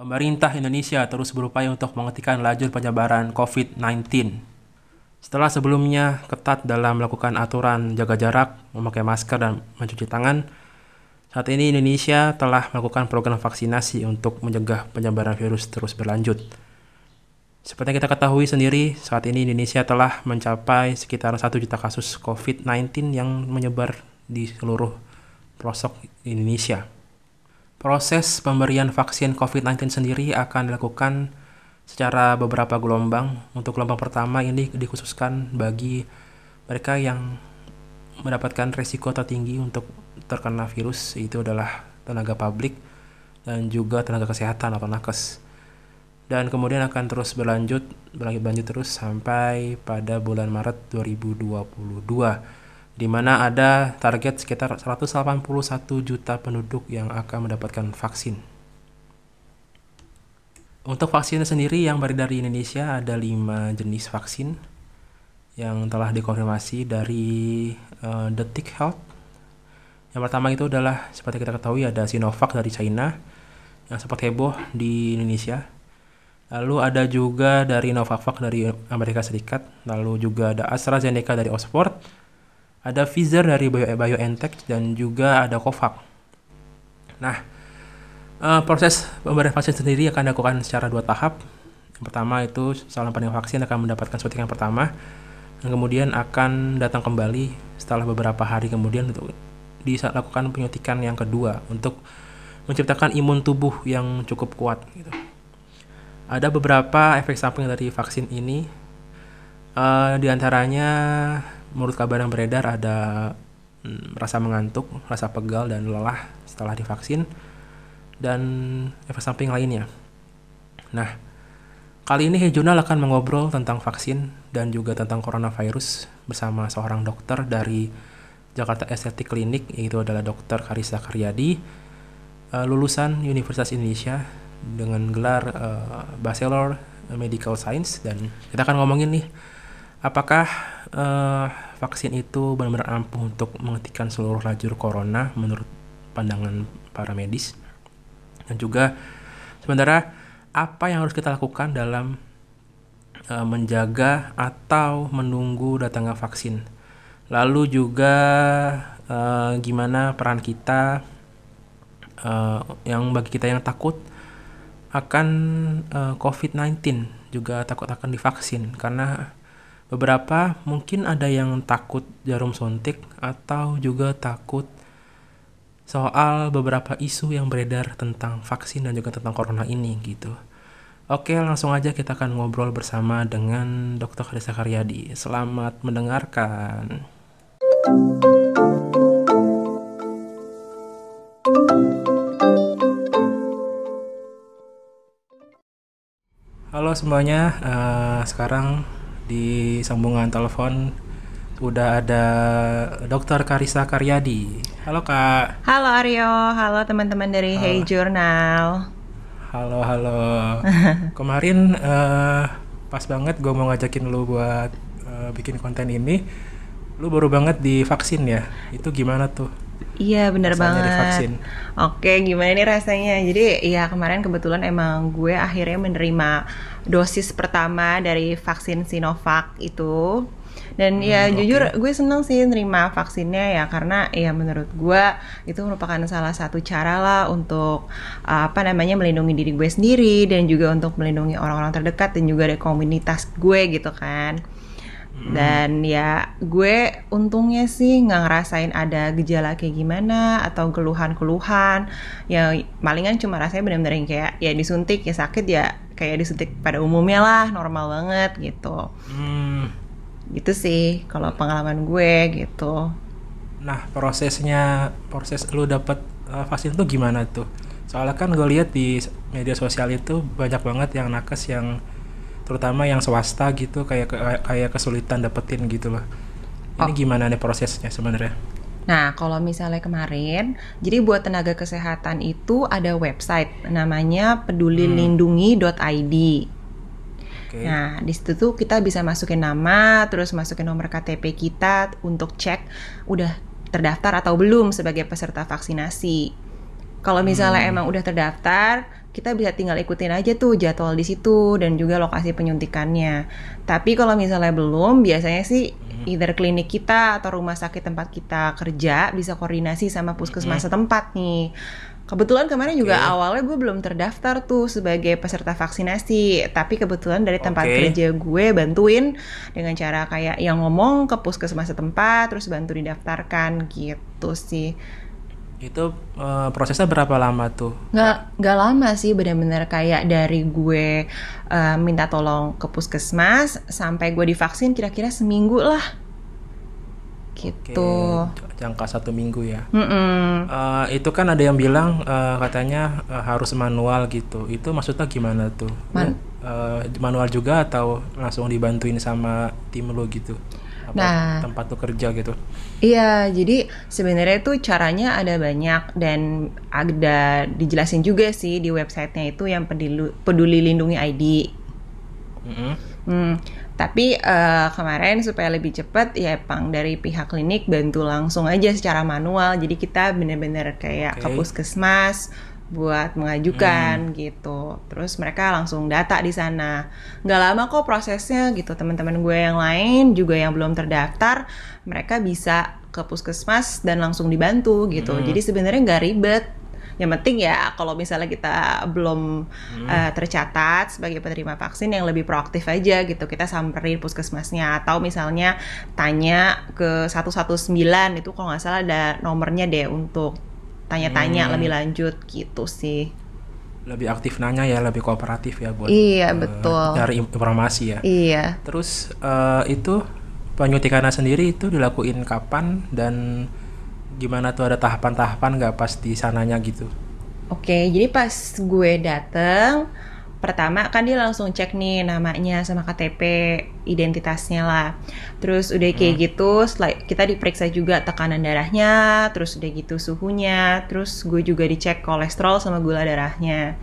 Pemerintah Indonesia terus berupaya untuk menghentikan laju penyebaran COVID-19. Setelah sebelumnya ketat dalam melakukan aturan jaga jarak, memakai masker, dan mencuci tangan, saat ini Indonesia telah melakukan program vaksinasi untuk mencegah penyebaran virus terus berlanjut. Seperti yang kita ketahui sendiri, saat ini Indonesia telah mencapai sekitar 1 juta kasus COVID-19 yang menyebar di seluruh pelosok Indonesia. Proses pemberian vaksin COVID-19 sendiri akan dilakukan secara beberapa gelombang. Untuk gelombang pertama ini dikhususkan bagi mereka yang mendapatkan resiko tertinggi untuk terkena virus, itu adalah tenaga publik dan juga tenaga kesehatan atau nakes. Dan kemudian akan terus berlanjut, berlanjut, berlanjut terus sampai pada bulan Maret 2022 di mana ada target sekitar 181 juta penduduk yang akan mendapatkan vaksin. Untuk vaksin sendiri yang beredar di Indonesia ada 5 jenis vaksin yang telah dikonfirmasi dari uh, Detik Health. Yang pertama itu adalah seperti kita ketahui ada Sinovac dari China yang sempat heboh di Indonesia. Lalu ada juga dari Novavax dari Amerika Serikat, lalu juga ada AstraZeneca dari Oxford, ada Pfizer dari Bio BioNTech dan juga ada Covax. Nah, uh, proses pemberian vaksin sendiri akan dilakukan secara dua tahap. Yang pertama itu saluran penerima vaksin akan mendapatkan suntikan pertama dan kemudian akan datang kembali setelah beberapa hari kemudian untuk dilakukan penyuntikan yang kedua untuk menciptakan imun tubuh yang cukup kuat gitu. Ada beberapa efek samping dari vaksin ini, uh, di antaranya menurut kabar yang beredar ada hmm, rasa mengantuk, rasa pegal dan lelah setelah divaksin dan efek samping lainnya. Nah, kali ini Hey Jurnal akan mengobrol tentang vaksin dan juga tentang coronavirus bersama seorang dokter dari Jakarta Estetik Clinic yaitu adalah Dr. Karisa Karyadi uh, lulusan Universitas Indonesia dengan gelar uh, Bachelor Medical Science dan kita akan ngomongin nih apakah uh, vaksin itu benar-benar ampuh untuk menghentikan seluruh lajur corona menurut pandangan para medis. Dan juga sementara apa yang harus kita lakukan dalam uh, menjaga atau menunggu datangnya vaksin? Lalu juga uh, gimana peran kita uh, yang bagi kita yang takut akan uh, COVID-19 juga takut akan divaksin. Karena Beberapa mungkin ada yang takut jarum suntik atau juga takut soal beberapa isu yang beredar tentang vaksin dan juga tentang corona ini gitu. Oke, langsung aja kita akan ngobrol bersama dengan Dr. Karisa Karyadi. Selamat mendengarkan. Halo semuanya, uh, sekarang di sambungan telepon udah ada Dokter Karisa Karyadi. Halo Kak. Halo Aryo, halo teman-teman dari halo. Hey Journal. Halo halo. Kemarin uh, pas banget gue mau ngajakin lu buat uh, bikin konten ini. Lu baru banget divaksin ya. Itu gimana tuh? Iya bener banget. Divaksin. Oke gimana nih rasanya? Jadi ya kemarin kebetulan emang gue akhirnya menerima dosis pertama dari vaksin Sinovac itu. Dan ya hmm, jujur gue seneng sih nerima vaksinnya ya karena ya menurut gue itu merupakan salah satu cara lah untuk uh, apa namanya melindungi diri gue sendiri dan juga untuk melindungi orang-orang terdekat dan juga dari komunitas gue gitu kan. Hmm. Dan ya gue untungnya sih nggak ngerasain ada gejala kayak gimana atau keluhan-keluhan. Ya palingan cuma rasanya benar-benar kayak ya disuntik ya sakit ya kayak disuntik pada umumnya lah normal banget gitu. Hmm. Gitu sih kalau pengalaman gue gitu. Nah prosesnya proses lu dapet uh, vaksin tuh gimana tuh? Soalnya kan gue lihat di media sosial itu banyak banget yang nakes yang terutama yang swasta gitu kayak kayak kesulitan dapetin gitu loh. Ini oh. gimana nih prosesnya sebenarnya? Nah, kalau misalnya kemarin, jadi buat tenaga kesehatan itu ada website namanya pedulilindungi.id. Okay. Nah, di situ tuh kita bisa masukin nama, terus masukin nomor KTP kita untuk cek udah terdaftar atau belum sebagai peserta vaksinasi. Kalau misalnya hmm. emang udah terdaftar, kita bisa tinggal ikutin aja tuh jadwal di situ dan juga lokasi penyuntikannya. Tapi kalau misalnya belum, biasanya sih hmm. either klinik kita atau rumah sakit tempat kita kerja bisa koordinasi sama puskesmas hmm. setempat nih. Kebetulan kemarin juga okay. awalnya gue belum terdaftar tuh sebagai peserta vaksinasi, tapi kebetulan dari tempat okay. kerja gue bantuin dengan cara kayak yang ngomong ke puskesmas setempat, terus bantu didaftarkan gitu sih. Itu uh, prosesnya berapa lama tuh? Nggak, nggak lama sih, benar-benar kayak dari gue uh, minta tolong ke puskesmas sampai gue divaksin kira-kira seminggu lah gitu. Oke, jangka satu minggu ya. Mm -mm. Uh, itu kan ada yang bilang uh, katanya uh, harus manual gitu. Itu maksudnya gimana tuh? Man uh, manual juga atau langsung dibantuin sama tim lo gitu? Apa nah, tempat tuh kerja gitu? Iya, jadi sebenarnya tuh caranya ada banyak dan ada dijelasin juga sih di websitenya itu yang peduli, peduli lindungi ID. Mm -hmm. hmm tapi uh, kemarin supaya lebih cepat ya pang dari pihak klinik bantu langsung aja secara manual. Jadi kita bener-bener kayak okay. ke puskesmas buat mengajukan hmm. gitu. Terus mereka langsung data di sana. Nggak lama kok prosesnya gitu. Teman-teman gue yang lain juga yang belum terdaftar, mereka bisa ke puskesmas dan langsung dibantu gitu. Hmm. Jadi sebenarnya nggak ribet yang penting ya kalau misalnya kita belum hmm. uh, tercatat sebagai penerima vaksin yang lebih proaktif aja gitu kita samperin puskesmasnya atau misalnya tanya ke 119 itu kalau nggak salah ada nomornya deh untuk tanya-tanya hmm. lebih lanjut gitu sih lebih aktif nanya ya lebih kooperatif ya buat iya uh, betul cari informasi ya iya terus uh, itu penyuntikannya sendiri itu dilakuin kapan dan gimana tuh ada tahapan-tahapan nggak pas di sananya gitu? Oke, jadi pas gue dateng pertama kan dia langsung cek nih namanya sama KTP identitasnya lah terus udah kayak hmm. gitu setelah kita diperiksa juga tekanan darahnya terus udah gitu suhunya terus gue juga dicek kolesterol sama gula darahnya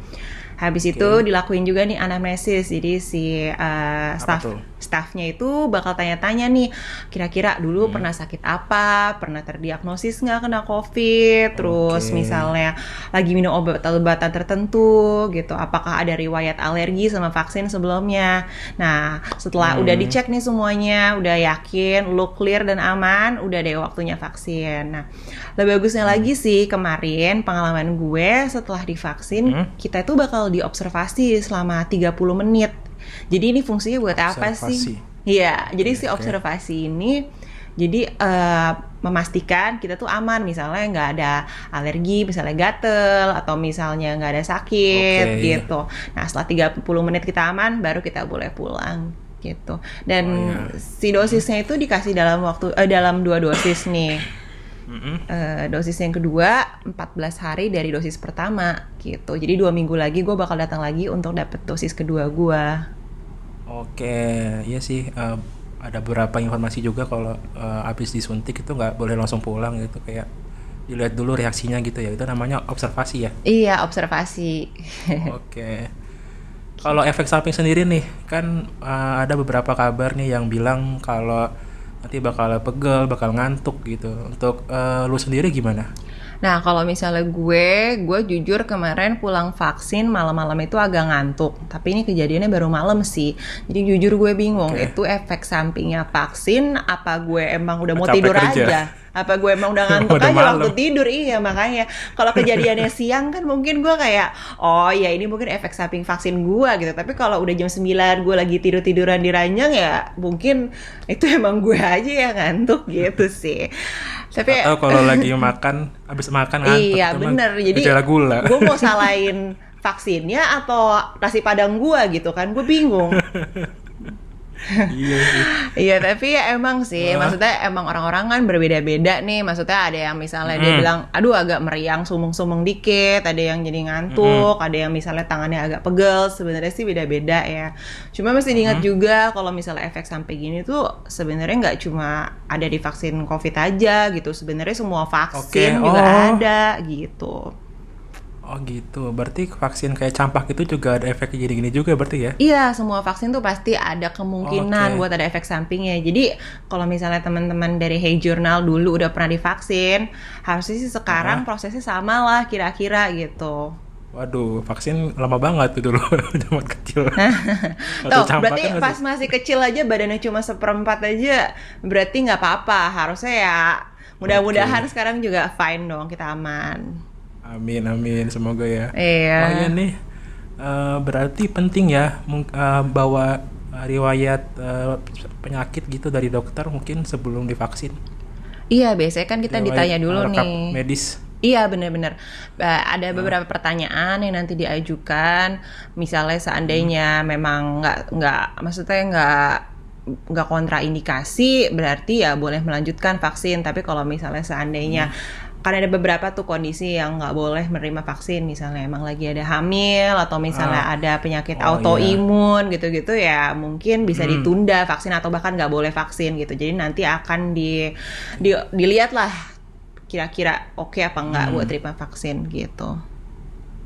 Habis okay. itu dilakuin juga nih anamnesis. Jadi si uh, staff staffnya itu bakal tanya-tanya nih, kira-kira dulu hmm. pernah sakit apa, pernah terdiagnosis nggak kena COVID, terus okay. misalnya lagi minum obat-obatan tertentu gitu, apakah ada riwayat alergi sama vaksin sebelumnya. Nah, setelah hmm. udah dicek nih semuanya, udah yakin, lu clear dan aman, udah deh waktunya vaksin. Nah, lebih bagusnya hmm. lagi sih kemarin pengalaman gue setelah divaksin, hmm. kita itu bakal diobservasi selama 30 menit. Jadi ini fungsinya buat observasi. apa sih? Iya, jadi okay, si observasi ini jadi uh, memastikan kita tuh aman misalnya nggak ada alergi, misalnya gatel atau misalnya nggak ada sakit okay. gitu. Nah, setelah 30 menit kita aman baru kita boleh pulang gitu. Dan oh, yeah. si dosisnya itu dikasih dalam waktu uh, dalam dua dosis nih. Mm-hmm. Uh, dosis yang kedua 14 hari dari dosis pertama gitu. Jadi dua minggu lagi gue bakal datang lagi untuk dapet dosis kedua gue. Oke, iya sih. Uh, ada beberapa informasi juga kalau uh, habis disuntik itu nggak boleh langsung pulang gitu kayak dilihat dulu reaksinya gitu ya. Itu namanya observasi ya. Iya observasi. Oke. Kalau efek samping sendiri nih kan uh, ada beberapa kabar nih yang bilang kalau nanti bakal pegel, bakal ngantuk gitu. Untuk uh, lu sendiri gimana? Nah, kalau misalnya gue, gue jujur kemarin pulang vaksin malam-malam itu agak ngantuk. Tapi ini kejadiannya baru malam sih. Jadi jujur gue bingung, okay. itu efek sampingnya vaksin apa gue emang udah mau Capek tidur kerja. aja? apa gue emang udah ngantuk udah aja malam. waktu tidur iya makanya kalau kejadiannya siang kan mungkin gue kayak oh ya ini mungkin efek samping vaksin gue gitu tapi kalau udah jam 9 gue lagi tidur tiduran di ranjang ya mungkin itu emang gue aja yang ngantuk gitu sih tapi atau kalau lagi makan habis makan ngantuk iya bener. Jadi gula. gue mau salahin vaksinnya atau nasi padang gue gitu kan gue bingung iya iya tapi ya emang sih uh. maksudnya emang orang-orang kan berbeda-beda nih maksudnya ada yang misalnya mm. dia bilang aduh agak meriang sumung-sumung dikit ada yang jadi ngantuk mm. ada yang misalnya tangannya agak pegel sebenarnya sih beda-beda ya cuma mesti diingat mm. juga kalau misalnya efek sampai gini tuh sebenarnya nggak cuma ada di vaksin covid aja gitu sebenarnya semua vaksin okay. juga oh. ada gitu Oh gitu, berarti vaksin kayak campak itu juga ada efek gini-gini juga berarti ya? Iya, semua vaksin tuh pasti ada kemungkinan okay. buat ada efek sampingnya. Jadi kalau misalnya teman-teman dari Hey Journal dulu udah pernah divaksin, harusnya sih sekarang prosesnya sama lah kira-kira gitu. Waduh, vaksin lama banget tuh dulu zaman kecil. Tuh, berarti pas masih kecil aja badannya cuma seperempat aja, berarti nggak apa-apa. Harusnya ya mudah-mudahan okay. sekarang juga fine dong, kita aman. Amin, amin. Semoga ya. Iya. Oh iya nih, uh, berarti penting ya uh, bawa riwayat uh, penyakit gitu dari dokter mungkin sebelum divaksin. Iya, biasanya kan kita riwayat, ditanya dulu nih. medis Iya benar-benar ada beberapa pertanyaan yang nanti diajukan misalnya seandainya hmm. memang nggak nggak maksudnya nggak nggak kontraindikasi berarti ya boleh melanjutkan vaksin tapi kalau misalnya seandainya hmm. Kan ada beberapa tuh kondisi yang nggak boleh menerima vaksin misalnya emang lagi ada hamil atau misalnya ah. ada penyakit oh, autoimun iya. gitu-gitu ya mungkin bisa hmm. ditunda vaksin atau bahkan nggak boleh vaksin gitu jadi nanti akan di, di dilihat lah kira-kira oke okay apa enggak hmm. buat terima vaksin gitu.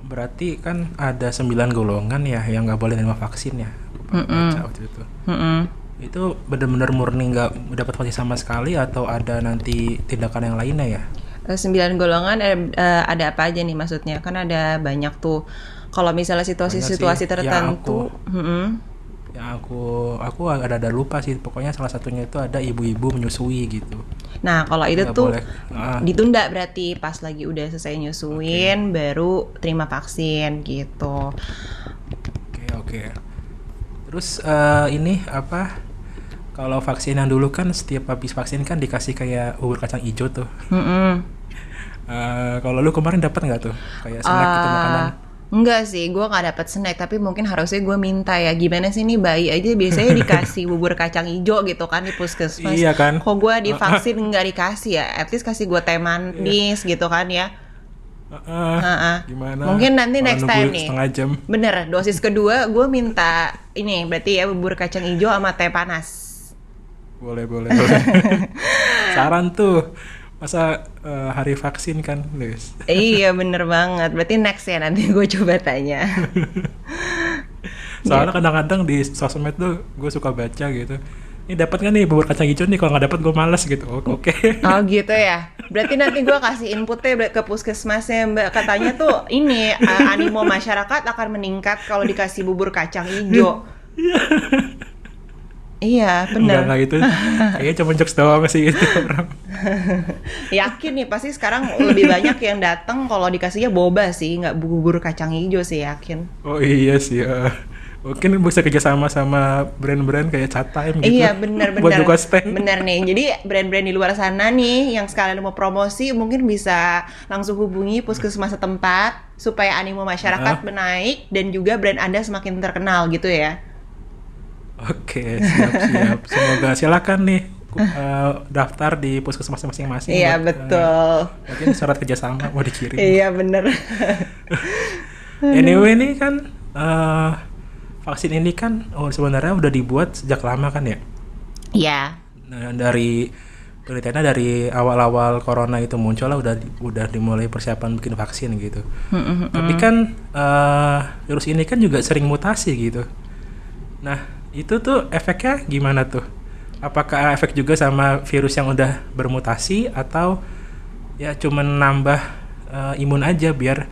Berarti kan ada sembilan golongan ya yang nggak boleh terima vaksin ya. Mm -mm. waktu itu. Mm -mm. Itu benar-benar murni nggak dapat vaksin sama sekali atau ada nanti tindakan yang lainnya ya? Eh, sembilan golongan ada, eh, ada apa aja nih maksudnya? Kan ada banyak tuh. Kalau misalnya situasi-situasi tertentu, ya, aku, mm -hmm yang aku aku ada ada lupa sih pokoknya salah satunya itu ada ibu-ibu menyusui gitu nah kalau itu Nggak tuh boleh. Ah. ditunda berarti pas lagi udah selesai nyusuin okay. baru terima vaksin gitu oke okay, oke okay. terus uh, ini apa kalau vaksin yang dulu kan setiap habis vaksin kan dikasih kayak bubur kacang hijau tuh mm -hmm. uh, kalau lu kemarin dapat nggak tuh kayak snack uh, gitu makanan Enggak sih, gue nggak dapet snack tapi mungkin harusnya gue minta ya gimana sih nih bayi aja biasanya dikasih bubur kacang hijau gitu kan di puskesmas. Iya kan. Kok gue divaksin nggak dikasih ya? At least kasih gue teh manis iya. gitu kan ya. Uh, uh, uh, uh. Gimana? Mungkin nanti next time nih. Setengah jam. Bener, dosis kedua gue minta ini berarti ya bubur kacang hijau sama teh panas. Boleh boleh boleh. Saran tuh masa uh, hari vaksin kan Luis iya bener banget. Berarti next ya nanti gue coba tanya. Soalnya kadang-kadang di sosmed tuh gue suka baca gitu. Ini dapat kan nih bubur kacang hijau nih? Kalau nggak dapat gue males gitu. Oke. Okay. oh gitu ya? Berarti nanti gue kasih inputnya ke puskesmasnya mbak. Katanya tuh ini uh, animo masyarakat akan meningkat kalau dikasih bubur kacang hijau iya. Benar. Enggak, itu. Kayaknya cuma jokes doang sih itu orang. yakin nih, pasti sekarang lebih banyak yang datang kalau dikasihnya boba sih, nggak bubur kacang hijau sih, yakin. Oh iya sih, ya. Mungkin bisa kerjasama sama brand-brand kayak Chat Time gitu. Iya benar-benar. Buat buka stand. Bener nih. Jadi brand-brand di luar sana nih yang sekalian mau promosi mungkin bisa langsung hubungi puskesmas setempat supaya animo masyarakat uh. menaik dan juga brand Anda semakin terkenal gitu ya. Oke, siap-siap. Semoga silakan nih uh, daftar di puskesmas masing-masing. Iya, buat, betul. Uh, mungkin surat kerjasama mau dikirim. iya, bener. anyway, ini kan uh, vaksin ini kan oh, sebenarnya udah dibuat sejak lama kan ya? Iya. Nah, dari penelitiannya dari awal-awal corona itu muncul lah udah udah dimulai persiapan bikin vaksin gitu. Mm -hmm. Tapi kan uh, virus ini kan juga sering mutasi gitu. Nah, itu tuh efeknya gimana tuh? Apakah efek juga sama virus yang udah bermutasi atau ya cuman nambah uh, imun aja biar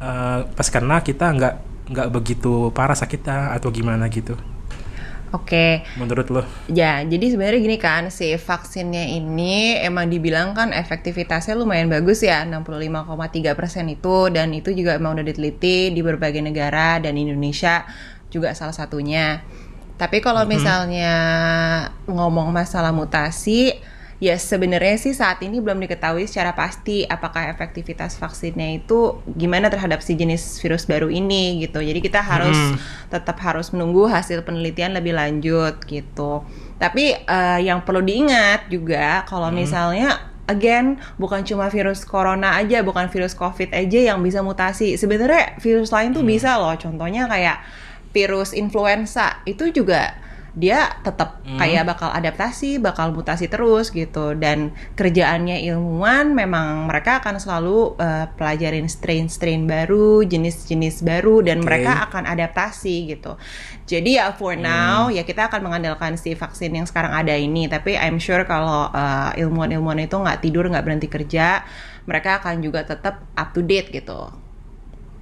uh, pas kena kita nggak nggak begitu parah sakitnya atau gimana gitu? Oke. Okay. Menurut lo? Ya, jadi sebenarnya gini kan, si vaksinnya ini emang dibilang kan efektivitasnya lumayan bagus ya, 65,3 persen itu, dan itu juga emang udah diteliti di berbagai negara dan Indonesia juga salah satunya. Tapi kalau misalnya ngomong masalah mutasi, ya sebenarnya sih saat ini belum diketahui secara pasti apakah efektivitas vaksinnya itu gimana terhadap si jenis virus baru ini gitu. Jadi kita harus hmm. tetap harus menunggu hasil penelitian lebih lanjut gitu. Tapi uh, yang perlu diingat juga kalau hmm. misalnya again bukan cuma virus corona aja, bukan virus covid aja yang bisa mutasi. Sebenarnya virus lain tuh hmm. bisa loh. Contohnya kayak virus influenza itu juga dia tetap hmm. kayak bakal adaptasi, bakal mutasi terus gitu. Dan kerjaannya ilmuwan memang mereka akan selalu uh, pelajarin strain-strain baru, jenis-jenis baru, dan okay. mereka akan adaptasi gitu. Jadi ya for hmm. now ya kita akan mengandalkan si vaksin yang sekarang ada ini. Tapi I'm sure kalau uh, ilmuwan-ilmuwan itu nggak tidur, nggak berhenti kerja, mereka akan juga tetap up to date gitu.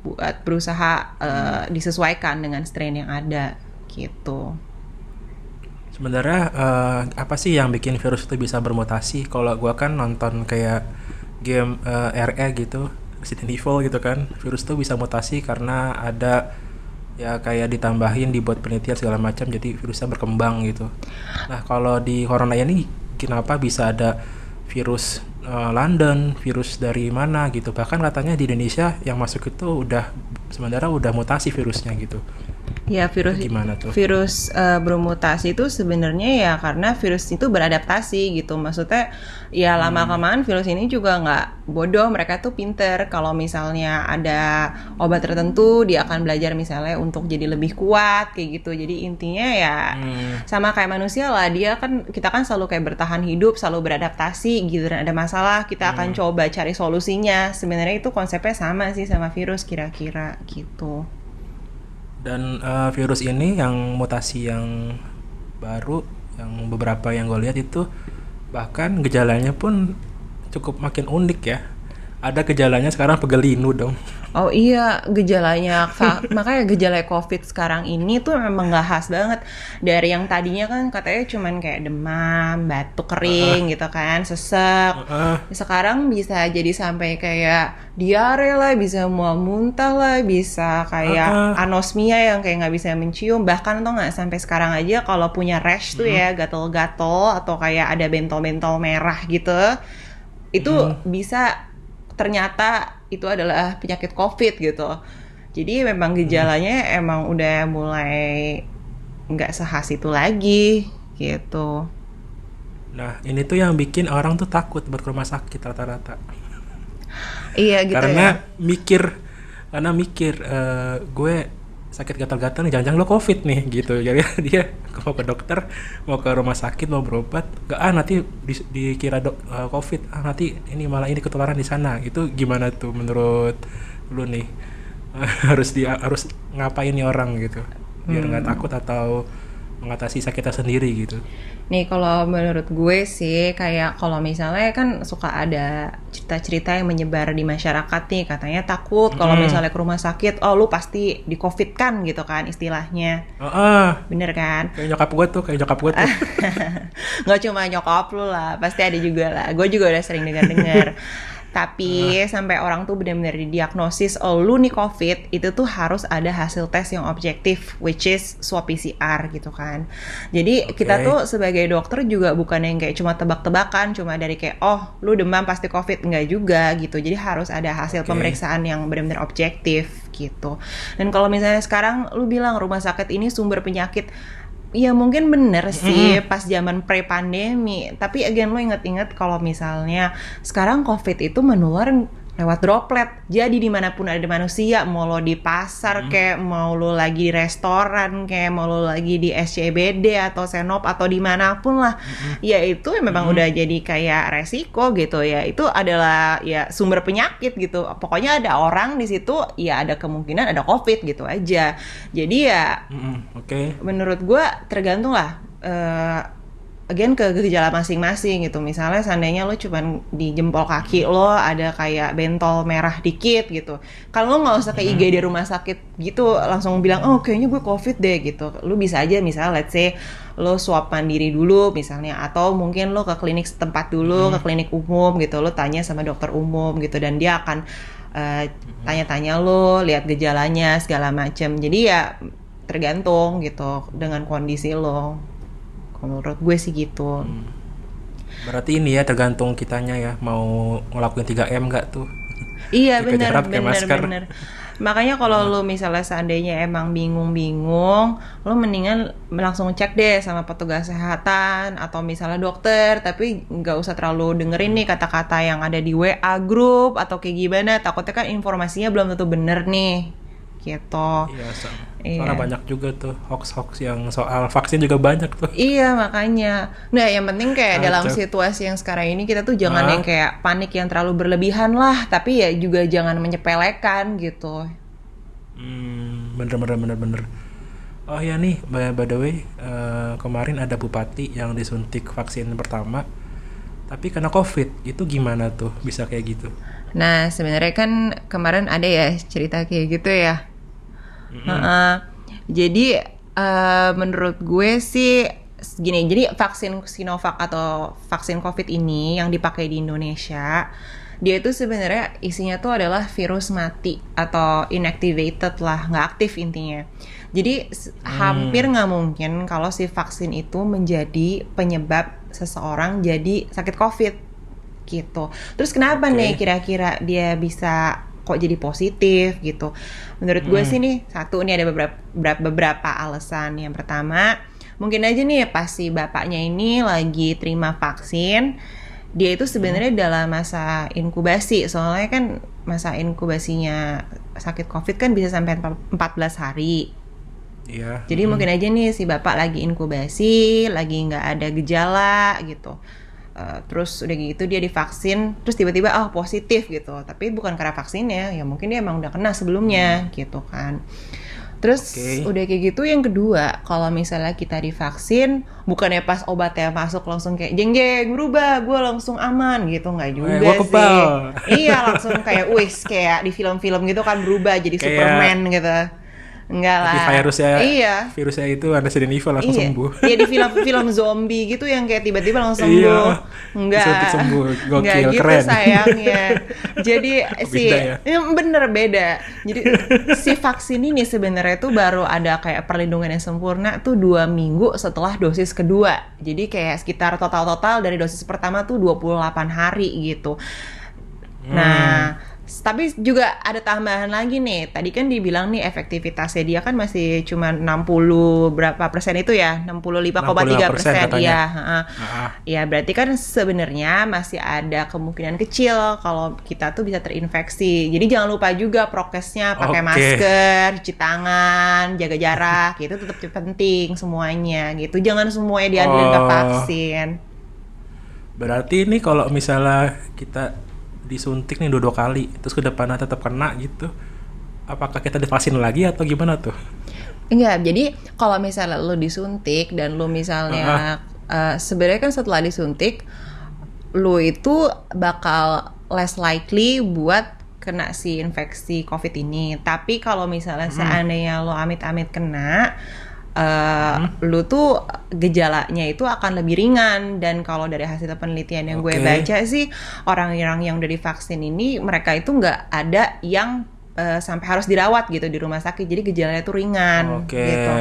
Buat berusaha uh, disesuaikan dengan strain yang ada gitu. Sebenarnya uh, apa sih yang bikin virus itu bisa bermutasi? Kalau gua kan nonton kayak game uh, RE gitu, Resident Evil gitu kan, virus itu bisa mutasi karena ada ya kayak ditambahin dibuat penelitian segala macam jadi virusnya berkembang gitu. Nah, kalau di corona ini kenapa bisa ada virus uh, London, virus dari mana gitu. Bahkan katanya di Indonesia yang masuk itu udah sebenarnya udah mutasi virusnya gitu. Ya virus Itu gimana tuh? virus uh, bermutasi itu sebenarnya ya karena virus itu beradaptasi gitu. Maksudnya ya lama kelamaan virus ini juga nggak bodoh. Mereka tuh pinter. Kalau misalnya ada obat tertentu, dia akan belajar misalnya untuk jadi lebih kuat kayak gitu. Jadi intinya ya Hmm. sama kayak manusia lah. Dia kan kita kan selalu kayak bertahan hidup, selalu beradaptasi. Gitu dan ada masalah kita akan coba cari solusinya. Sebenarnya itu konsepnya sama sih sama virus kira-kira gitu. Dan uh, virus ini yang mutasi yang baru, yang beberapa yang gue lihat itu bahkan gejalanya pun cukup makin unik ya. Ada gejalanya sekarang pegelinu dong. Oh iya gejalanya makanya gejala COVID sekarang ini tuh memang nggak khas banget dari yang tadinya kan katanya cuman kayak demam, batuk kering gitu kan, sesek. Heeh. Sekarang bisa jadi sampai kayak diare lah, bisa mual muntah lah, bisa kayak anosmia yang kayak nggak bisa mencium. Bahkan tuh nggak sampai sekarang aja kalau punya rash tuh ya gatel-gatel atau kayak ada bentol-bentol merah gitu, itu bisa ternyata itu adalah penyakit COVID gitu. Jadi memang gejalanya emang udah mulai nggak sehas itu lagi gitu. Nah, ini tuh yang bikin orang tuh takut buat ke rumah sakit rata-rata. Iya gitu karena ya. mikir karena mikir eh, gue sakit gatal-gatal nih jangan-jangan lo covid nih gitu. Jadi dia mau ke dokter mau ke rumah sakit mau berobat gak ah nanti di- dikira dok eh, covid ah nanti ini malah ini ketularan di sana. Itu gimana tuh menurut lu nih? Harus dia harus ngapain nih orang gitu? Biar nggak takut atau mengatasi sakitnya sendiri gitu. Nih kalau menurut gue sih kayak kalau misalnya kan suka ada cerita-cerita yang menyebar di masyarakat nih katanya takut kalau Hmm. misalnya ke rumah sakit oh lu pasti di covid kan gitu kan istilahnya. Ah ah, bener kan? Kayak nyokap gue tuh kayak nyokap gue tuh. Nggak cuma nyokap lu lah pasti ada juga lah. Gue juga udah sering dengar-dengar tapi sampai orang tuh benar-benar didiagnosis oh lu nih covid itu tuh harus ada hasil tes yang objektif which is swab PCR gitu kan. Jadi kita Oke. tuh sebagai dokter juga bukan yang kayak cuma tebak-tebakan cuma dari kayak oh lu demam pasti covid. Enggak juga gitu. Jadi harus ada hasil Oke. pemeriksaan yang benar-benar objektif gitu. Dan kalau misalnya sekarang lu bilang rumah sakit ini sumber penyakit Ya mungkin bener sih pas zaman pre-pandemi. Tapi again lo inget-inget kalau misalnya sekarang COVID itu menular lewat droplet. Jadi di mana pun ada manusia, mau lo di pasar kayak mau lo lagi di restoran kayak mau lo lagi di SCBD atau Senop atau di mana pun lah, ya itu memang udah jadi kayak resiko gitu ya. Itu adalah ya sumber penyakit gitu. Pokoknya ada orang di situ, ya ada kemungkinan ada COVID gitu aja. Jadi ya Mm-mm, oke menurut gue tergantung lah eh again ke gejala masing-masing gitu. Misalnya seandainya lo cuman di jempol kaki lo ada kayak bentol merah dikit gitu. Kan lo nggak usah ke IG di rumah sakit gitu langsung bilang oh kayaknya gue covid deh gitu. Lo bisa aja misalnya let's say lo swab mandiri dulu misalnya. Atau mungkin lo ke klinik setempat dulu ke klinik umum gitu. Lo tanya sama dokter umum gitu dan dia akan eh, tanya-tanya lo lihat gejalanya segala macem. Jadi ya tergantung gitu dengan kondisi lo. Kalau menurut gue sih gitu. Berarti ini ya tergantung kitanya ya mau ngelakuin 3M nggak tuh? iya bener masker. bener. Makanya kalau lo misalnya seandainya emang bingung-bingung lo mendingan langsung cek deh sama petugas kesehatan atau misalnya dokter tapi nggak usah terlalu dengerin nih kata-kata yang ada di WA grup atau kayak gimana. Takutnya kan informasinya belum tentu bener nih. Gitu. Iya, so- Iya. soalnya banyak juga tuh hoax-hoax yang soal vaksin juga banyak tuh. Iya makanya. Nah yang penting kayak dalam situasi yang sekarang ini kita tuh jangan Ah. yang kayak panik yang terlalu berlebihan lah. Tapi ya juga jangan menyepelekan gitu. Hmm, bener bener bener bener. Oh ya nih, by, by the way, eh, kemarin ada bupati yang disuntik vaksin pertama, tapi kena covid, itu gimana tuh bisa kayak gitu? Nah, sebenarnya kan kemarin ada ya cerita kayak gitu ya. Mm -hmm. uh, jadi uh, menurut gue sih gini, jadi vaksin Sinovac atau vaksin COVID ini yang dipakai di Indonesia, dia itu sebenarnya isinya tuh adalah virus mati atau inactivated lah, nggak aktif intinya. Jadi hmm. hampir nggak mungkin kalau si vaksin itu menjadi penyebab seseorang jadi sakit COVID gitu. Terus kenapa okay. nih kira-kira dia bisa kok jadi positif gitu? Menurut hmm. gue sih nih satu nih ada beberapa beberapa alasan. Yang pertama mungkin aja nih pas si bapaknya ini lagi terima vaksin dia itu sebenarnya hmm. dalam masa inkubasi soalnya kan masa inkubasinya sakit covid kan bisa sampai 14 hari Iya. Jadi hmm. mungkin aja nih si bapak lagi inkubasi, lagi nggak ada gejala gitu. Uh, terus udah gitu dia divaksin, terus tiba-tiba oh positif gitu. Tapi bukan karena vaksinnya, ya mungkin dia emang udah kena sebelumnya hmm. gitu kan. Terus okay. udah kayak gitu yang kedua, kalau misalnya kita divaksin, bukannya pas obatnya masuk langsung kayak jeng jeng berubah, gue langsung aman gitu nggak juga Weh, sih. iya langsung kayak wis kayak di film-film gitu kan berubah jadi kayak... Superman gitu. Enggak lah. Di virusnya, iya. virusnya itu ada Resident Evil langsung iya. sembuh. Iya di film-film zombie gitu yang kayak tiba-tiba langsung sembuh. Iya. Enggak. sembuh. Gokil, Enggak gitu keren. sayangnya. Jadi si ya? ya, bener beda. Jadi si vaksin ini sebenarnya tuh baru ada kayak perlindungan yang sempurna tuh dua minggu setelah dosis kedua. Jadi kayak sekitar total-total dari dosis pertama tuh 28 hari gitu. Hmm. Nah, tapi juga ada tambahan lagi nih. Tadi kan dibilang nih efektivitasnya dia kan masih cuma 60 berapa persen itu ya? 65,3 persen. Iya, Ya berarti kan sebenarnya masih ada kemungkinan kecil kalau kita tuh bisa terinfeksi. Jadi jangan lupa juga prokesnya pakai okay. masker, cuci tangan, jaga jarak, itu tetap penting semuanya gitu. Jangan semuanya diambil oh. ke vaksin. Berarti ini kalau misalnya kita disuntik nih dua dua kali terus ke depannya tetap kena gitu apakah kita divaksin lagi atau gimana tuh Enggak, jadi kalau misalnya lo disuntik dan lo misalnya uh uh, sebenarnya kan setelah disuntik lo itu bakal less likely buat kena si infeksi COVID ini. Tapi kalau misalnya hmm. seandainya lo amit-amit kena, uh, hmm. lu tuh gejalanya itu akan lebih ringan dan kalau dari hasil penelitian yang okay. gue baca sih orang-orang yang udah divaksin ini mereka itu nggak ada yang uh, sampai harus dirawat gitu di rumah sakit jadi gejalanya tuh ringan okay. gitu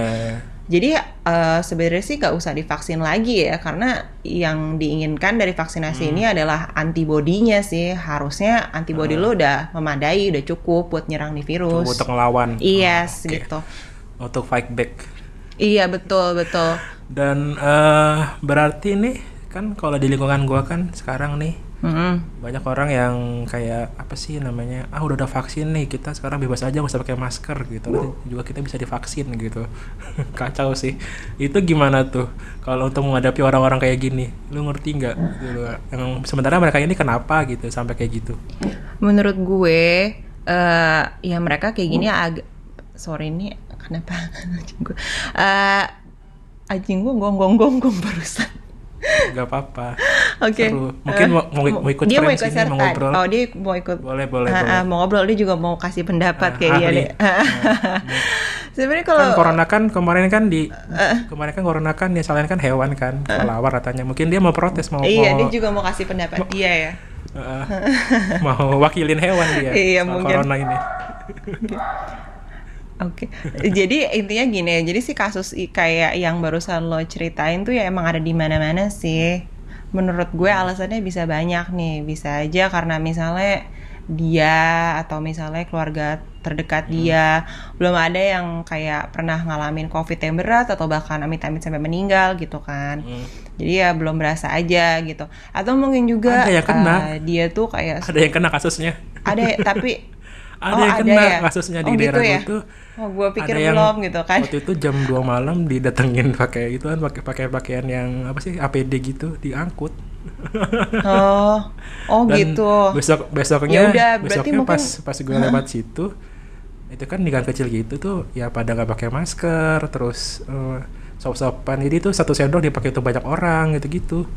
jadi uh, sebenarnya sih nggak usah divaksin lagi ya karena yang diinginkan dari vaksinasi hmm. ini adalah antibodinya sih harusnya antibodi hmm. lo udah memadai udah cukup buat nyerang nih virus untuk melawan yes oh, okay. gitu untuk fight back Iya betul betul. Dan uh, berarti nih kan kalau di lingkungan gua kan sekarang nih mm-hmm. banyak orang yang kayak apa sih namanya ah udah ada vaksin nih kita sekarang bebas aja nggak usah pakai masker gitu. Nanti juga kita bisa divaksin gitu. Kacau sih. Itu gimana tuh kalau untuk menghadapi orang-orang kayak gini? Lu ngerti nggak? Gitu. Yang sementara mereka ini kenapa gitu sampai kayak gitu? Menurut gue uh, ya mereka kayak gini agak sorry ini kenapa anjing gue uh, anjing gue gonggong gonggong barusan Gak apa-apa. Oke. Okay. Mungkin uh, mau, mau ikut dia mau ikut mau ngobrol. Oh, dia mau ikut. Boleh, boleh, uh, boleh. Mau ngobrol dia juga mau kasih pendapat uh, kayak dia deh. Sebenarnya kalau kan corona kan kemarin kan di uh, kemarin kan corona kan dia selain kan hewan kan, uh, kelawar katanya. Mungkin dia mau protes mau Iya, mau, dia juga mau kasih pendapat mau, dia ya. Uh, mau wakilin hewan dia. iya, mungkin. Corona ini. Oke, okay. jadi intinya gini ya. Jadi si kasus kayak yang barusan lo ceritain tuh ya emang ada di mana-mana sih. Menurut gue alasannya bisa banyak nih. Bisa aja karena misalnya dia atau misalnya keluarga terdekat hmm. dia belum ada yang kayak pernah ngalamin covid yang berat atau bahkan amit-amit sampai meninggal gitu kan hmm. jadi ya belum berasa aja gitu atau mungkin juga ada yang kena. Uh, dia tuh kayak ada yang kena kasusnya ada tapi ada oh, yang kena ya? kasusnya di oh, daerah gitu ya? itu Oh, gue pikir ada belum gitu kan. Waktu itu jam 2 malam didatengin pakai itu kan pakai pakai pakaian yang apa sih APD gitu diangkut. Oh. Oh Dan gitu. Besok besoknya Yaudah, besoknya pas mungkin... pas gue lewat situ itu kan di gang kecil gitu tuh ya pada nggak pakai masker terus uh, sop-sopan jadi tuh satu sendok dipakai tuh banyak orang gitu-gitu.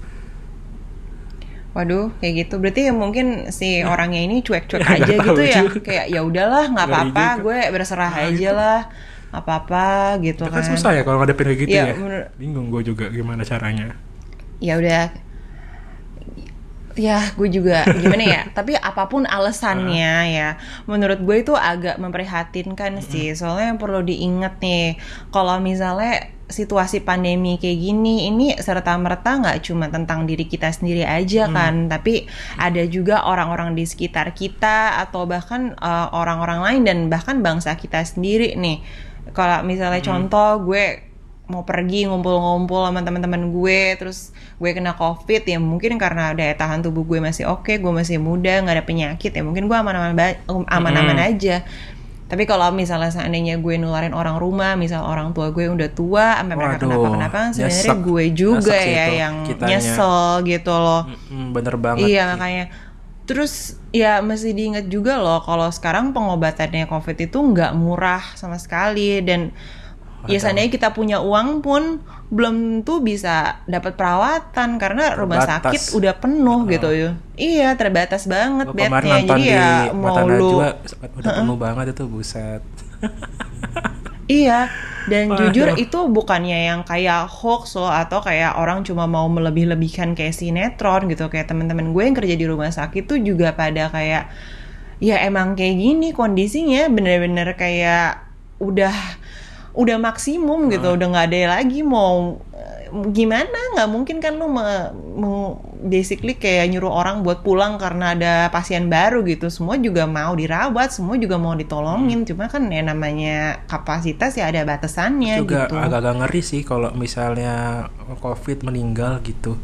Waduh, kayak gitu. Berarti ya mungkin si Ya. orangnya ini cuek-cuek Ya, aja gitu ya. juga. Kayak ya udahlah, nggak apa-apa, gue berserah Nah, aja gitu. lah. Apa-apa gitu Ya kan. kan susah ya kalau ngadepin kayak gitu ya. menurut- Bingung gue juga gimana caranya. Ya udah. Ya, gue juga gimana ya. Tapi apa pun alasannya ya, menurut gue itu agak memprihatinkan sih. Soalnya yang perlu diingat nih, kalau misalnya situasi pandemi kayak gini, ini serta merta nggak cuma tentang diri kita sendiri aja kan, tapi ada juga orang-orang di sekitar kita atau bahkan eh, orang-orang lain dan bahkan bangsa kita sendiri nih. Kalau misalnya contoh gue mau pergi ngumpul-ngumpul sama teman-teman gue terus gue kena covid ya mungkin karena daya tahan tubuh gue masih oke gue masih muda nggak ada penyakit ya mungkin gue aman-aman um, aman-aman aja tapi kalau misalnya seandainya gue nularin orang rumah misal orang tua gue udah tua sampai mereka kenapa-kenapa sebenarnya gue juga Nyesek ya itu, yang kitanya. nyesel gitu loh Mm, bener banget. Iya makanya. Terus ya mesti diingat juga loh kalau sekarang pengobatannya COVID itu nggak murah sama sekali dan ya seandainya kita punya uang pun belum tentu bisa dapat perawatan karena rumah Terbatas. sakit udah penuh gitu ya. Iya terbatas banget kemarin bednya. nonton Jadi di ya mau lu Najwa udah penuh banget itu buset. Iya, dan Waduh. jujur itu bukannya yang kayak hoax loh atau kayak orang cuma mau melebih-lebihkan kayak sinetron gitu. Kayak teman-teman gue yang kerja di rumah sakit tuh juga pada kayak ya emang kayak gini kondisinya bener-bener kayak udah udah maksimum gitu, udah nggak ada lagi mau gimana? Nggak mungkin kan lu me- me- basically kayak nyuruh orang buat pulang karena ada pasien baru gitu. Semua juga mau dirawat semua juga mau ditolongin. Cuma kan ya namanya kapasitas ya ada batasannya juga gitu. agak-agak ngeri sih kalau misalnya covid meninggal gitu.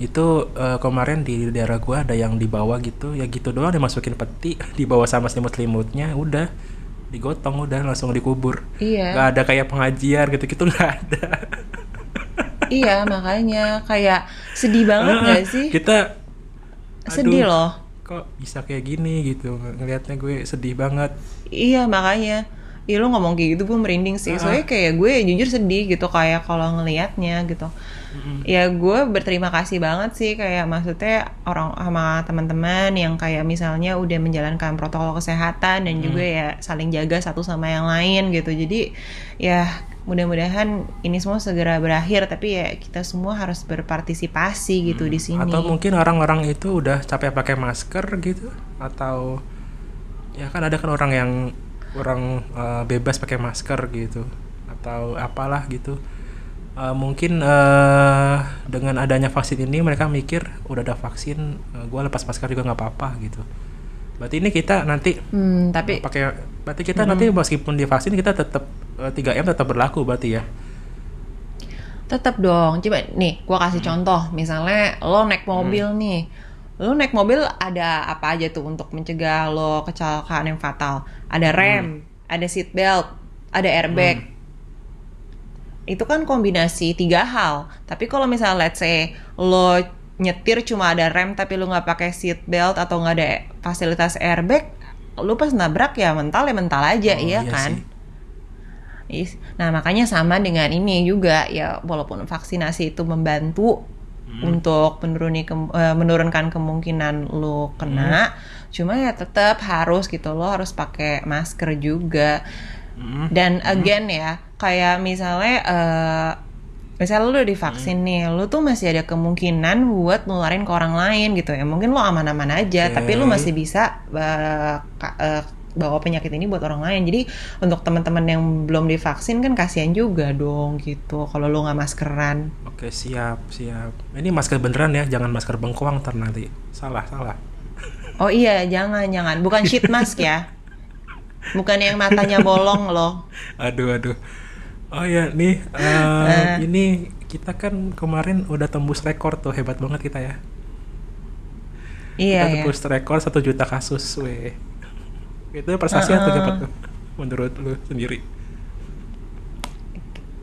Itu eh, kemarin di daerah gua ada yang dibawa gitu. Ya gitu doang dimasukin peti dibawa sama selimut-selimutnya udah digotong udah langsung dikubur. Iya. Nggak ada kayak pengajian gitu gitu nggak ada. Iya makanya kayak sedih banget nggak sih? kita sedih aduh, loh. kok bisa kayak gini gitu? Ng- ngelihatnya gue sedih banget. Iya makanya. Iya lu ngomong kayak gitu gue merinding sih. Soalnya kayak gue jujur sedih gitu Kayak kalau ngelihatnya gitu Ya gue berterima kasih banget sih Kayak maksudnya orang sama teman-teman Yang kayak misalnya udah menjalankan protokol kesehatan Dan juga ya saling jaga satu sama yang lain gitu. Jadi ya mudah-mudahan ini semua segera berakhir Tapi ya kita semua harus berpartisipasi gitu di sini. Atau mungkin orang-orang itu udah capek pakai masker gitu? Atau ya kan ada kan orang yang kurang eh, bebas pakai masker gitu. Atau apalah gitu Eh, mungkin eh, dengan adanya vaksin ini mereka mikir udah ada vaksin gue lepas masker juga nggak apa-apa gitu berarti ini kita nanti Hmm, tapi pakai berarti kita nanti meskipun divaksin kita tetap eh, 3M tetap berlaku berarti ya Tetap dong. Coba nih, gua kasih contoh. Misalnya lo naik mobil nih. Lo naik mobil ada apa aja tuh untuk mencegah lo kecelakaan yang fatal? Ada rem, ada seat belt, ada airbag. Itu kan kombinasi tiga hal. Tapi kalau misalnya let's say lo nyetir cuma ada rem tapi lo nggak pakai seat belt atau nggak ada fasilitas airbag, lo pas nabrak ya mental ya mental aja, Oh, iya iya kan? sih. Nah, makanya sama dengan ini juga ya walaupun vaksinasi itu membantu untuk menuruni kem- eh, menurunkan kemungkinan lo kena, cuma ya tetap harus gitu lo harus pakai masker juga. Mm. Dan again ya, kayak misalnya eh misalnya lo udah divaksin nih, lo tuh masih ada kemungkinan buat nularin ke orang lain gitu ya. Mungkin lo aman-aman aja, tapi lo Oke. masih bisa eh, bawa penyakit ini buat orang lain. Jadi untuk teman-teman yang belum divaksin kan kasihan juga dong gitu kalau lo nggak maskeran. Oke siap siap. Ini masker beneran ya, jangan masker bengkoang ntar nanti. Salah salah. Oh iya, jangan jangan, bukan sheet mask ya. Bukan yang matanya bolong loh. Aduh aduh. Oh ya nih eh, ini kita kan kemarin udah tembus rekor tuh hebat banget kita ya. Iya kita ya. tembus rekor satu juta kasus weh. Itu prestasi atau dapat tuh menurut lu sendiri?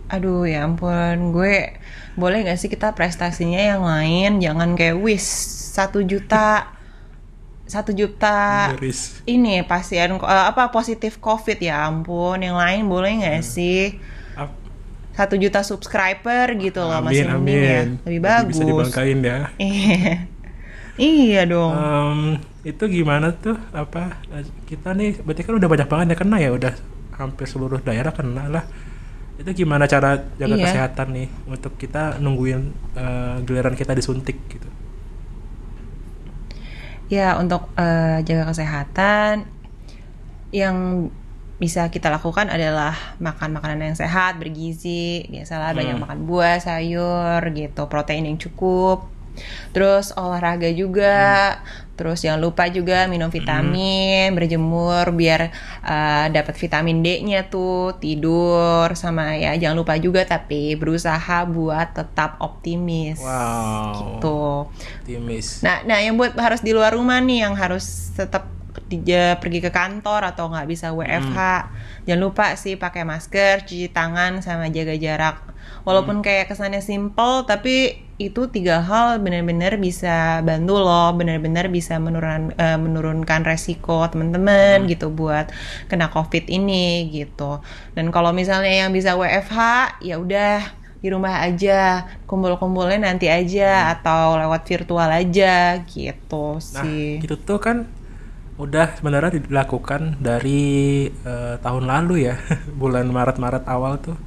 Aduh ya ampun, gue boleh gak sih kita prestasinya yang lain, jangan kayak wis satu juta, satu juta Miris. ini pasien eh, apa positif covid ya ampun, yang lain boleh nggak sih Ap- satu juta subscriber gitu loh Amin masih mending ya, amin. lebih Jadi Bisa bagus. dibangkain ya. Iya. Iya dong. Um, itu gimana tuh apa kita nih berarti kan udah banyak banget yang kena ya udah hampir seluruh daerah kena lah itu gimana cara jaga iya. kesehatan nih untuk kita nungguin uh, giliran kita disuntik gitu ya untuk uh, jaga kesehatan yang bisa kita lakukan adalah makan makanan yang sehat bergizi biasalah hmm. banyak makan buah sayur gitu protein yang cukup terus olahraga juga hmm. terus jangan lupa juga minum vitamin hmm. berjemur biar uh, dapat vitamin D-nya tuh tidur sama ya jangan lupa juga tapi berusaha buat tetap optimis wow gitu optimis nah nah yang buat harus di luar rumah nih yang harus tetap pergi ke kantor atau nggak bisa WFH hmm. jangan lupa sih pakai masker cuci tangan sama jaga jarak walaupun hmm. kayak kesannya simple tapi itu tiga hal benar-benar bisa bantu loh benar-benar bisa menurun uh, menurunkan resiko teman-teman hmm. gitu buat kena covid ini gitu dan kalau misalnya yang bisa WFH ya udah di rumah aja kumpul-kumpulnya nanti aja hmm. atau lewat virtual aja gitu nah, sih itu tuh kan udah sebenarnya dilakukan dari uh, tahun lalu ya bulan Maret-Maret awal tuh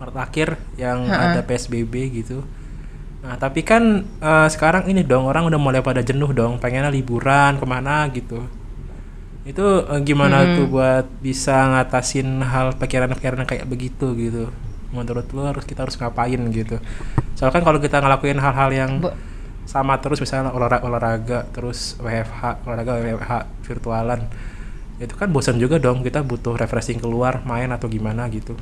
Maret akhir yang ha -ha. ada PSBB gitu Nah, tapi kan uh, sekarang ini dong orang udah mulai pada jenuh dong, pengennya liburan ke mana gitu. Itu uh, gimana hmm. tuh buat bisa ngatasin hal pikiran-pikiran kayak begitu gitu? Menurut lu harus kita harus ngapain gitu? Soalnya kan kalau kita ngelakuin hal-hal yang Bo sama terus misalnya olahraga, olahraga terus WFH olahraga WFH virtualan itu kan bosan juga dong kita butuh refreshing keluar main atau gimana gitu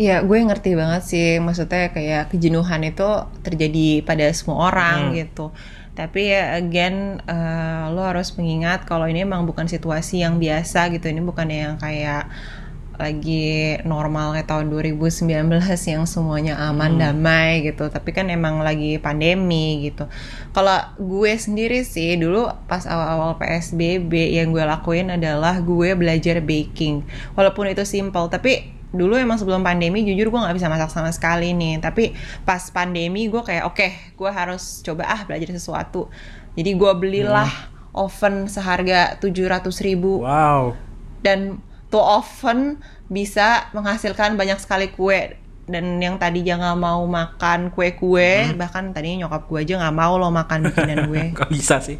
Iya, gue ngerti banget sih. Maksudnya kayak kejenuhan itu terjadi pada semua orang hmm. gitu. Tapi ya again, uh, lo harus mengingat kalau ini emang bukan situasi yang biasa gitu. Ini bukan yang kayak lagi normal kayak tahun 2019 yang semuanya aman hmm. damai gitu. Tapi kan emang lagi pandemi gitu. Kalau gue sendiri sih dulu pas awal-awal PSBB yang gue lakuin adalah gue belajar baking. Walaupun itu simple, tapi dulu emang sebelum pandemi jujur gue nggak bisa masak sama sekali nih. Tapi pas pandemi gue kayak oke okay, gue harus coba ah belajar sesuatu. Jadi gue belilah hmm. oven seharga tujuh ratus ribu. Wow. Dan tuh oven bisa menghasilkan banyak sekali kue. Dan yang tadi jangan mau makan kue-kue hmm. bahkan tadinya nyokap gue aja nggak mau lo makan bikinan gue. Kok bisa sih?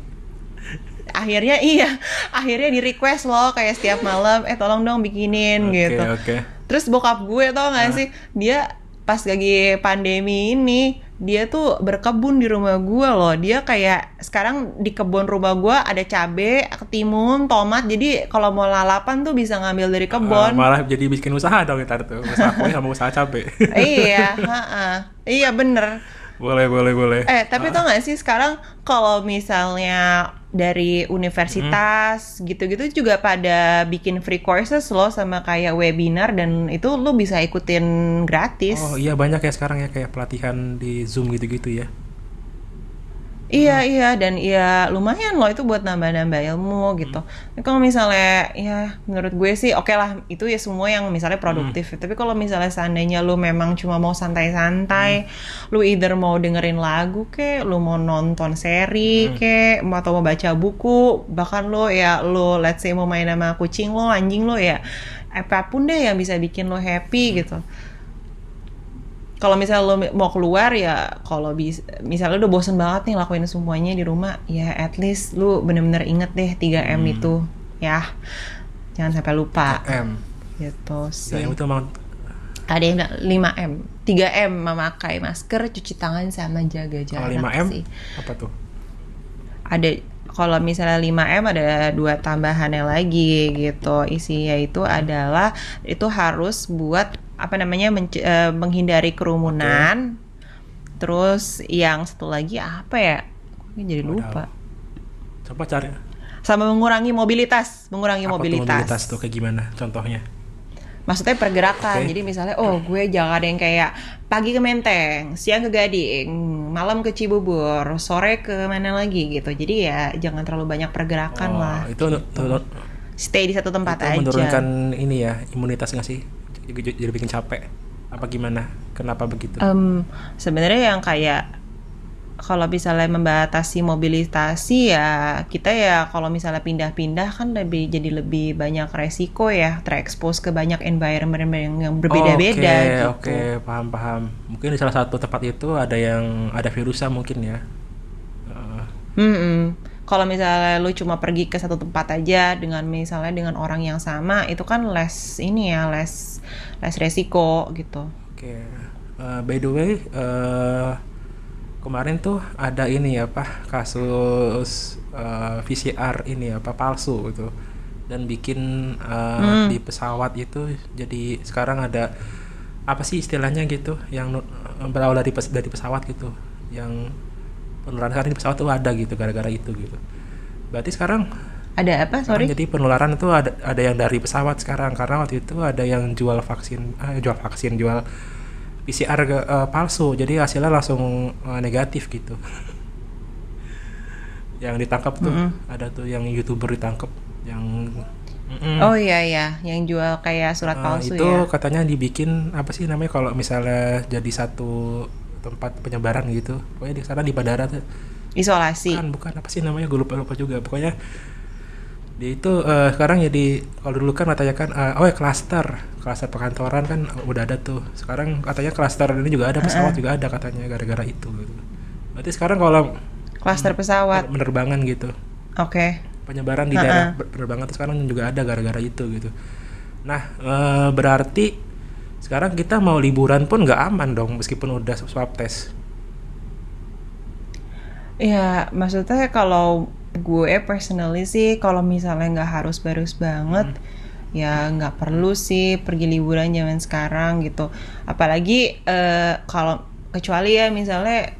Akhirnya iya akhirnya di request lo kayak setiap malam eh tolong dong bikinin okay, gitu. okay terus bokap gue tau gak sih? Dia pas lagi pandemi ini dia tuh berkebun di rumah gue loh. Dia kayak sekarang di kebun rumah gue ada cabe ketimun tomat. Jadi kalau mau lalapan tuh bisa ngambil dari kebun. uh, malah jadi bikin usaha dong kita tuh. Usaha kue sama usaha cabe. Iya iya bener. Boleh boleh boleh. Eh tapi uh. tau gak sih sekarang kalau misalnya dari universitas hmm. gitu-gitu juga pada bikin free courses loh sama kayak webinar dan itu lo bisa ikutin gratis. Oh iya banyak ya sekarang ya kayak pelatihan di Zoom gitu-gitu ya. Iya hmm. iya dan iya lumayan loh itu buat nambah-nambah ilmu gitu. Hmm. Kalau misalnya ya menurut gue sih oke okay lah itu ya semua yang misalnya produktif. Hmm. Tapi kalau misalnya seandainya lu memang cuma mau santai-santai, hmm. lu either mau dengerin lagu ke, lu mau nonton seri hmm. ke, atau mau baca buku, bahkan lo ya lo let's say mau main sama kucing lo, anjing lo ya apa pun deh yang bisa bikin lo happy hmm. gitu kalau misalnya lo mau keluar ya kalau bisa misalnya lo udah bosen banget nih lakuin semuanya di rumah ya at least lo bener-bener inget deh 3M hmm. itu. Ya jangan sampai lupa. 3M gitu sih. 3M itu emang ada yang 5M 3M memakai masker cuci tangan sama jaga jarak kalau 5M sih. apa tuh? Ada kalau misalnya 5M ada dua tambahannya lagi gitu. Isinya itu adalah itu harus buat apa namanya uh, menghindari kerumunan. Okay. Terus yang satu lagi apa ya? Ini jadi lupa. Coba cari. Sama mengurangi mobilitas, mengurangi apa mobilitas. Tuh mobilitas tuh kayak gimana contohnya? Maksudnya pergerakan. Okay. Jadi misalnya oh gue jangan ada yang kayak pagi ke Menteng, siang ke Gading, malam ke Cibubur, sore ke mana lagi gitu. Jadi ya jangan terlalu banyak pergerakan oh, lah. Itu gitu. stay di satu tempat itu aja. menurunkan ini ya imunitas nggak sih? Jadi bikin capek apa gimana kenapa begitu um, sebenarnya yang kayak kalau misalnya membatasi mobilisasi ya kita ya kalau misalnya pindah-pindah kan lebih jadi lebih banyak resiko ya terekspos ke banyak environment yang berbeda-beda Oke, gitu. oke, paham paham. Mungkin di salah satu tempat itu ada yang ada virusnya mungkin ya. Eh, Hmm, kalau misalnya lu cuma pergi ke satu tempat aja dengan misalnya dengan orang yang sama itu kan less ini ya less less resiko gitu. Oke. Eh, by the way, eh, kemarin tuh ada ini ya, apa kasus eh, VCR ini apa palsu gitu. Dan bikin eh, Hmm. di pesawat itu jadi sekarang ada apa sih istilahnya gitu yang berawal dari pes- dari pesawat gitu. Yang penularan sekarang di pesawat tuh ada gitu gara-gara itu gitu. Berarti sekarang Ada apa? Sorry. jadi penularan itu ada ada yang dari pesawat sekarang karena waktu itu ada yang jual vaksin eh, jual vaksin jual PCR ke- eh, palsu jadi hasilnya langsung eh, negatif gitu yang ditangkap tuh Mm-mm. ada tuh yang youtuber ditangkap yang Mm-mm. Oh iya iya, yang jual kayak surat Eh, palsu itu ya. katanya dibikin apa sih namanya kalau misalnya jadi satu tempat penyebaran gitu. Pokoknya di sana di bandara tuh. Isolasi. bukan bukan. Apa sih namanya? Gue lupa lupa juga. Pokoknya dia itu eh, sekarang jadi kalau dulu kan katanya kan eh, oh ya klaster. Klaster perkantoran kan udah ada tuh. Sekarang katanya klaster ini juga ada pesawat juga ada katanya gara-gara itu gitu. Berarti sekarang kalau Klaster pesawat. penerbangan gitu. Oke. penyebaran di daerah penerbangan tuh sekarang juga ada gara-gara itu gitu. Nah eh, berarti sekarang kita mau liburan pun nggak aman dong meskipun udah swab test. Ya, maksudnya kalau gue personally sih kalau misalnya nggak harus barus banget ya nggak perlu sih pergi liburan zaman sekarang gitu. Apalagi eh, kalau kecuali ya misalnya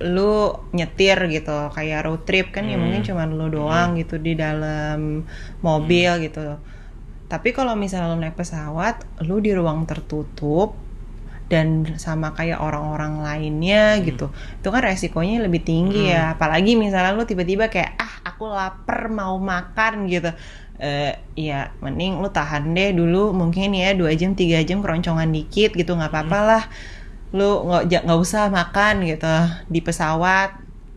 lu nyetir gitu kayak road trip kan ya mungkin cuma lu doang gitu di dalam mobil gitu. Tapi kalau misalnya lu naik pesawat, lu di ruang tertutup dan sama kayak orang-orang lainnya gitu. Itu kan resikonya lebih tinggi ya. Apalagi misalnya lu tiba-tiba kayak ah aku lapar mau makan gitu. Eh ya mending lu tahan deh dulu mungkin ya dua jam tiga jam keroncongan dikit gitu nggak apa-apa lah. Lu nggak nggak usah makan gitu di pesawat.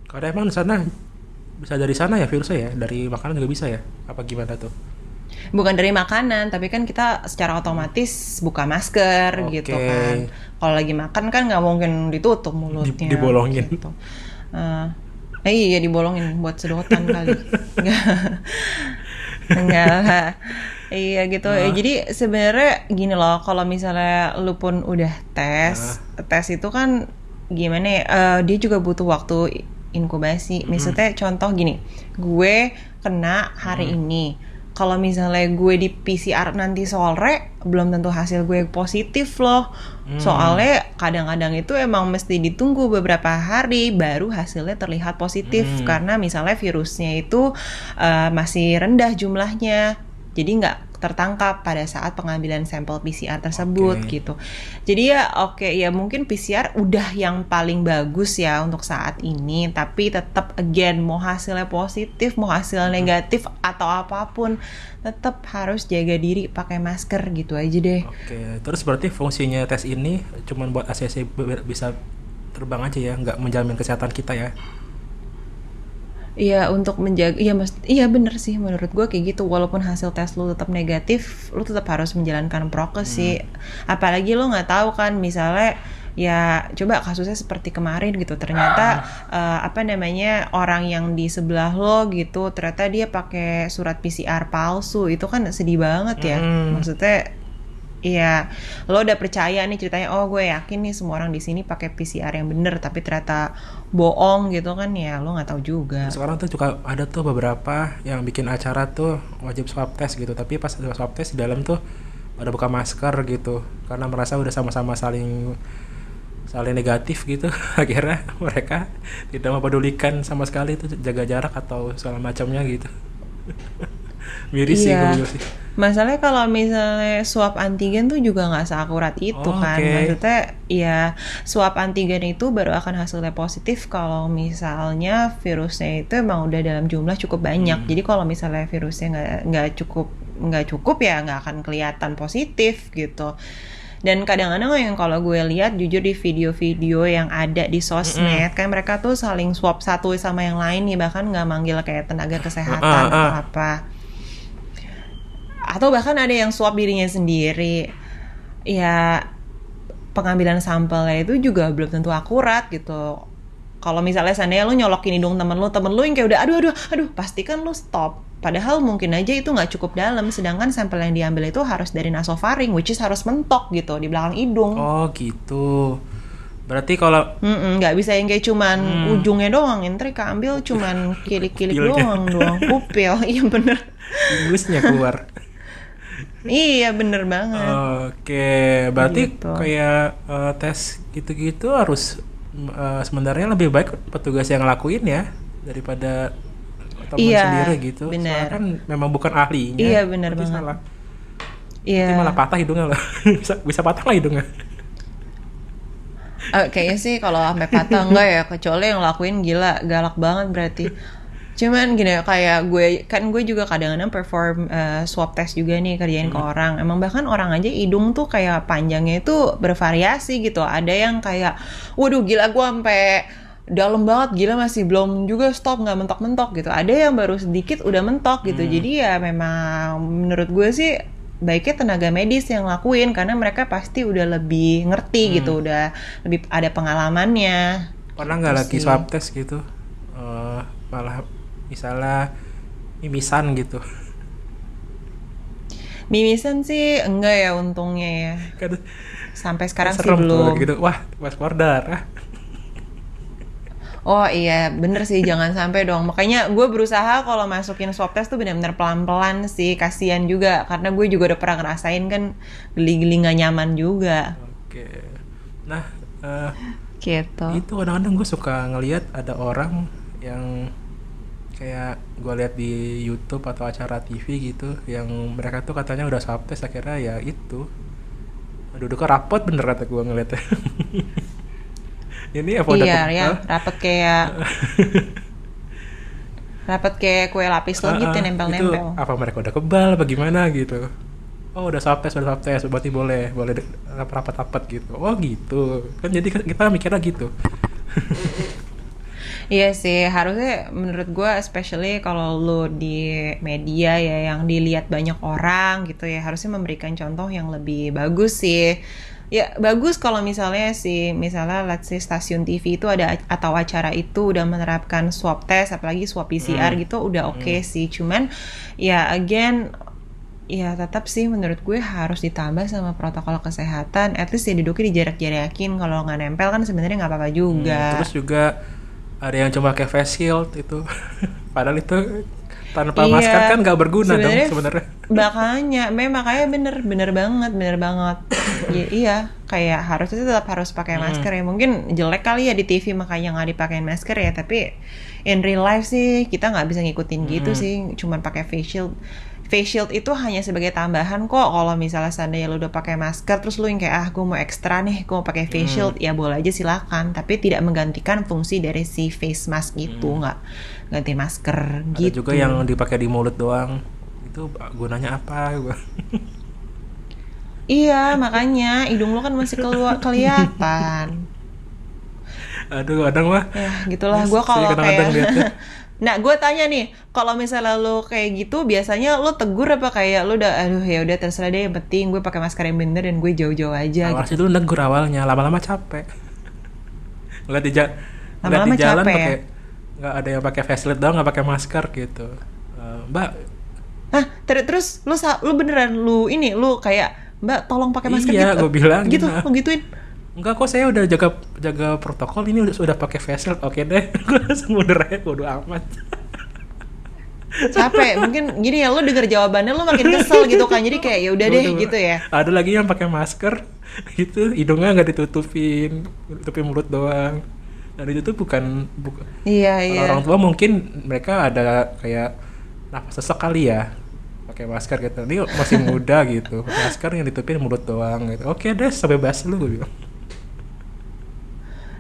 Kalau emang di sana bisa dari sana ya virusnya ya, dari makanan juga bisa ya? Apa gimana tuh? Bukan dari makanan tapi kan kita secara otomatis buka masker Oke. gitu kan kalau lagi makan kan nggak mungkin ditutup mulutnya dibolongin. gitu. Eh, eh, iya dibolongin buat sedotan kali Nggak. enggak lah iya gitu Ah. Ya, jadi sebenarnya gini loh kalau misalnya lu pun udah tes Ah. tes itu kan gimana ya eh, dia juga butuh waktu inkubasi maksudnya contoh gini gue kena hari ini kalau misalnya gue di PCR nanti sore belum tentu hasil gue positif loh. Soalnya kadang-kadang itu emang mesti ditunggu beberapa hari baru hasilnya terlihat positif. Karena misalnya virusnya itu eh, masih rendah jumlahnya. Jadi nggak tertangkap pada saat pengambilan sampel PCR tersebut Oke. gitu. Jadi ya oke ya mungkin PCR udah yang paling bagus ya untuk saat ini, tapi tetap again mau hasilnya positif, mau hasilnya negatif atau apa pun, tetap harus jaga diri pakai masker gitu aja deh. Oke, terus berarti fungsinya tes ini cuman buat ACC bisa terbang aja ya, nggak menjamin kesehatan kita ya? Iya untuk menjaga, iya mas, iya bener sih menurut gue kayak gitu. Walaupun hasil tes lu tetap negatif, lu tetap harus menjalankan prokes sih. Apalagi lu nggak tahu kan, misalnya ya coba kasusnya seperti kemarin gitu. Ternyata eh, apa namanya orang yang di sebelah lo gitu, ternyata dia pakai surat PCR palsu. Itu kan sedih banget ya. Mm. Maksudnya Iya, lo udah percaya nih ceritanya. Oh, gue yakin nih semua orang di sini pakai PCR yang bener, tapi ternyata bohong gitu kan ya. Lo nggak tahu juga. Sekarang tuh juga ada tuh beberapa yang bikin acara tuh wajib swab test gitu, tapi pas ada swab test di dalam tuh pada buka masker gitu, karena merasa udah sama-sama saling saling negatif gitu. Akhirnya mereka tidak mempedulikan sama sekali itu jaga jarak atau segala macamnya gitu. Miris sih Iya. gue sih. Masalahnya kalau misalnya swab antigen tuh juga nggak seakurat itu Oh, kan. oke. Maksudnya ya swab antigen itu baru akan hasilnya positif kalau misalnya virusnya itu emang udah dalam jumlah cukup banyak. Jadi kalau misalnya virusnya nggak nggak cukup nggak cukup ya nggak akan kelihatan positif gitu. dan kadang-kadang yang kalau gue lihat jujur di video-video yang ada di sosmed kan mereka tuh saling swap satu sama yang lain nih bahkan nggak manggil kayak tenaga kesehatan Uh, uh. atau apa atau bahkan ada yang swab dirinya sendiri. Ya pengambilan sampelnya itu juga belum tentu akurat gitu. Kalau misalnya seandainya lu nyolokin hidung temen lu temen lu yang kayak udah aduh aduh aduh pastikan lu stop. Padahal mungkin aja itu nggak cukup dalam sedangkan sampel yang diambil itu harus dari nasofaring which is harus mentok gitu di belakang hidung. Oh gitu. Berarti kalau nggak bisa yang kayak cuman Hmm. ujungnya doang Intri keambil cuman kilik-kilik doang doang pupil. Iya bener. Ingusnya keluar. Iya bener banget Oke, berarti Gitu. kayak eh, tes gitu-gitu harus eh, sebenarnya lebih baik petugas yang ngelakuin ya daripada teman Iya, sendiri gitu. bener. Soalnya kan memang bukan ahlinya. Iya, bener banget. salah. iya Nanti malah patah hidungnya loh. bisa, bisa patah lah hidungnya. Eh, kayaknya sih kalau sampai patah enggak ya kecuali yang lakuin gila galak banget berarti cuman gini kayak gue kan gue juga kadang-kadang perform eh, swab test juga nih kerjain ke orang. Emang bahkan orang aja hidung tuh kayak panjangnya itu bervariasi gitu. Ada yang kayak waduh gila gue sampai dalam banget gila masih belum juga stop nggak mentok-mentok gitu. Ada yang baru sedikit udah mentok gitu. Jadi ya memang menurut gue sih baiknya tenaga medis yang lakuin karena mereka pasti udah lebih ngerti gitu udah lebih ada pengalamannya. Pernah nggak Gitu lagi swab test gitu? Eh, malah misalnya mimisan gitu. mimisan sih enggak ya untungnya ya Kan sampai sekarang sih belum gitu. Wah, pas darah. oh iya bener sih jangan sampai dong makanya gue berusaha kalau masukin swab test tuh benar-benar pelan-pelan sih kasihan juga karena gue juga udah pernah ngerasain kan geli-geli nggak nyaman juga Oke. Nah, gitu itu kadang-kadang gue suka ngelihat ada orang yang kayak gue lihat di YouTube atau acara TV gitu yang mereka tuh katanya udah swab test akhirnya ya itu. Duduknya rapot bener kata gue ngeliatnya. Ini apa udah iya ya Hah? rapet kayak rapet kayak kue lapis lo gitu ah, nempel-nempel. Itu apa mereka udah kebal apa gimana gitu. Oh udah swab test udah swab test berarti boleh boleh rapat-rapat gitu. Oh gitu. Kan jadi kita mikirnya gitu Iya sih, harusnya menurut gue especially kalau lu di media ya yang dilihat banyak orang gitu ya, harusnya memberikan contoh yang lebih bagus sih. Ya bagus kalau misalnya sih, misalnya let's say stasiun TV itu ada atau acara itu udah menerapkan swab test, apalagi swab PCR gitu udah oke sih. Cuman ya again ya tetap sih menurut gue harus ditambah sama protokol kesehatan. At least ya duduknya dijarak-jarakin. Kalau nggak nempel kan sebenarnya nggak apa-apa juga. Hmm, terus juga ada yang cuma pakai face shield itu. Padahal itu tanpa Iya, masker kan nggak berguna dong sebenarnya- makanya memang makanya bener bener banget bener banget. Ya, iya kayak harusnya tetap harus pakai masker ya. Mungkin jelek kali ya di TV makanya nggak dipakein masker ya tapi in real life sih kita nggak bisa ngikutin gitu sih cuman pakai face shield face shield itu hanya sebagai tambahan kok. Kalau misalnya seandainya lu udah pakai masker terus lu yang kayak ah gue mau ekstra nih gue mau pakai face shield ya boleh aja silakan. Tapi tidak menggantikan fungsi dari si face mask itu. Nggak ganti masker ada gitu. juga yang dipakai di mulut doang. Itu gunanya apa? Iya, makanya hidung lu kan masih keluar kelihatan. aduh kadang mah Ya, gitulah. Sih, kalau kayak. Nah, gue tanya nih, kalau misalnya lu kayak gitu, biasanya lu tegur apa kayak lu udah, aduh ya udah terserah deh, yang penting gue pakai masker yang bener dan gue jauh-jauh aja. awal gitu. sih dulu negur awalnya lama-lama capek ngeliat di, ja ngeliat Lama-lama di jalan capek ya? pakai nggak ada yang pakai face shield doang nggak pakai masker gitu Eh, mbak Hah, ter- terus lu sa- lu beneran lu ini lu kayak Mbak tolong pakai masker Iya, gitu. gua bilang gitu, gitu. lu gituin. Enggak kok saya udah jaga jaga protokol ini udah sudah pakai face shield oke deh gue langsung mundur aja bodo amat Capek, mungkin gini ya lu denger jawabannya lu makin kesel gitu kan. Jadi kayak ya udah deh gitu ya. ada lagi yang pakai masker gitu hidungnya nggak ditutupin tutupin mulut doang dan itu tuh bukan, bukan Iya, iya. orang tua mungkin mereka ada kayak nafas sesak kali ya pakai masker gitu ini masih muda gitu masker yang ditutupin mulut doang gitu oke deh sampai bas lu gue bilang